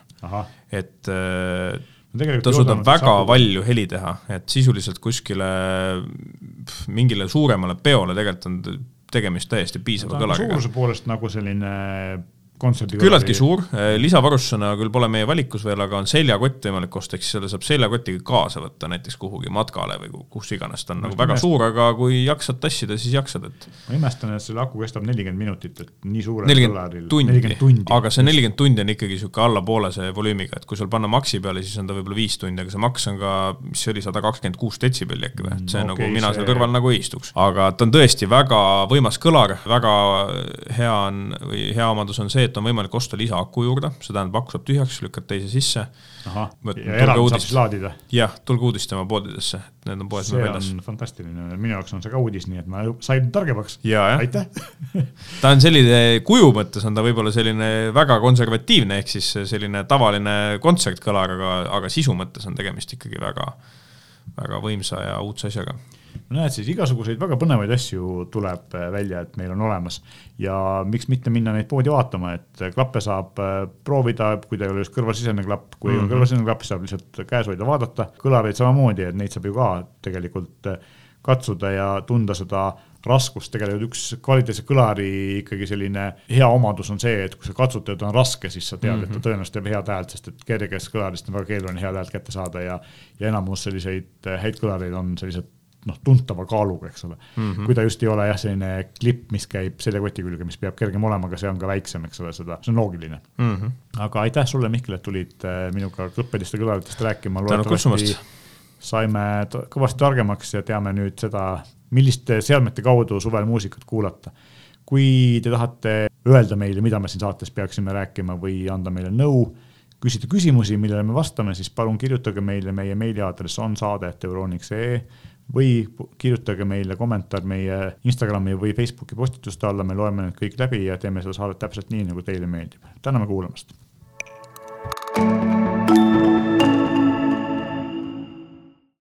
et äh, ta suudab väga palju heli teha, et sisuliselt kuskile mingile suuremale peole tegelikult on tegemist täiesti piisava kõlaga. suuruse poolest nagu selline kontserdi küllaltki suur, eh, lisavarustusena küll pole meie valikus veel, aga on seljakott võimalik osta, ehk siis selle saab seljakotiga kaasa võtta näiteks kuhugi matkale või kus iganes, ta on nagu väga suur, aga kui jaksad tassida, siis jaksad, et ma imestan, et selle aku kestab nelikümmend minutit, et nii suurel nelikümmend tundi, aga see nelikümmend tundi on ikkagi niisugune allapoolese volüümiga, et kui sul panna maksi peale, siis on ta võib-olla viis tundi, aga see maks on ka, mis see oli, sada kakskümmend kuus detsibelli äkki või, et see mm, okay, nagu mina see... seal kõrval nagu ei istuks. aga ta on tõesti väga võimas kõlar, väga hea on või hea omadus on see, et on võimalik osta lisaaku juurde, see tähendab, aku saab tühjaks, lükkad teise sisse. jah, tulge uudistama poodidesse, need on poes meil väljas. see on fantastiline, minu jaoks on see ka uudis, nii et ma sain targemaks. aitäh [laughs] ta on selline, kuju mõttes on ta võib-olla selline väga konservatiivne, ehk siis selline tavaline kontsertkõlar, aga, aga sisu mõttes on tegemist ikkagi väga, väga võimsa ja uudse asjaga näed, siis igasuguseid väga põnevaid asju tuleb äh, välja, et meil on olemas ja miks mitte minna neid poodi vaatama, et klappe saab äh, proovida, kui teil ei ole just kõrvalsisene klapp, kui mm -hmm. on mhm. kõrvalsisene klapp, saab lihtsalt käes hoida, vaadata, kõlareid samamoodi, et neid saab ju ka tegelikult äh, katsuda ja tunda seda raskust, tegelikult üks kvaliteetse kõlari ikkagi selline hea omadus on see, et kui sa katsutad, ta on raske, siis sa tead mm, -hmm. et ta mhm. tõenäoliselt teeb head häält, sest et kergest kõlarist on väga keeruline head häält kätte saada ja, ja enamus selliseid häid kõlareid on sellised noh, tuntava kaaluga, eks ole mm. -hmm. kui ta just ei ole jah, selline klipp, mis käib seljakoti külge, mis peab kergem olema, aga see on ka väiksem, eks ole, seda, see on loogiline mm. -hmm. aga aitäh sulle, Mihkel, et tulid äh, minuga kõppedest ja kõlaritest rääkima. loodetavasti saime kõvasti targemaks ja teame nüüd seda, milliste seadmete kaudu suvel muusikat kuulata. kui te tahate öelda meile, mida me siin saates peaksime rääkima või anda meile nõu, küsida küsimusi, millele me vastame, siis palun kirjutage meile, meie meiliaadress on saade.euroniks.ee või kirjutage meile kommentaar meie Instagrami või Facebooki postituste alla, me loeme need kõik läbi ja teeme seda saadet täpselt nii, nagu teile meeldib. täname kuulamast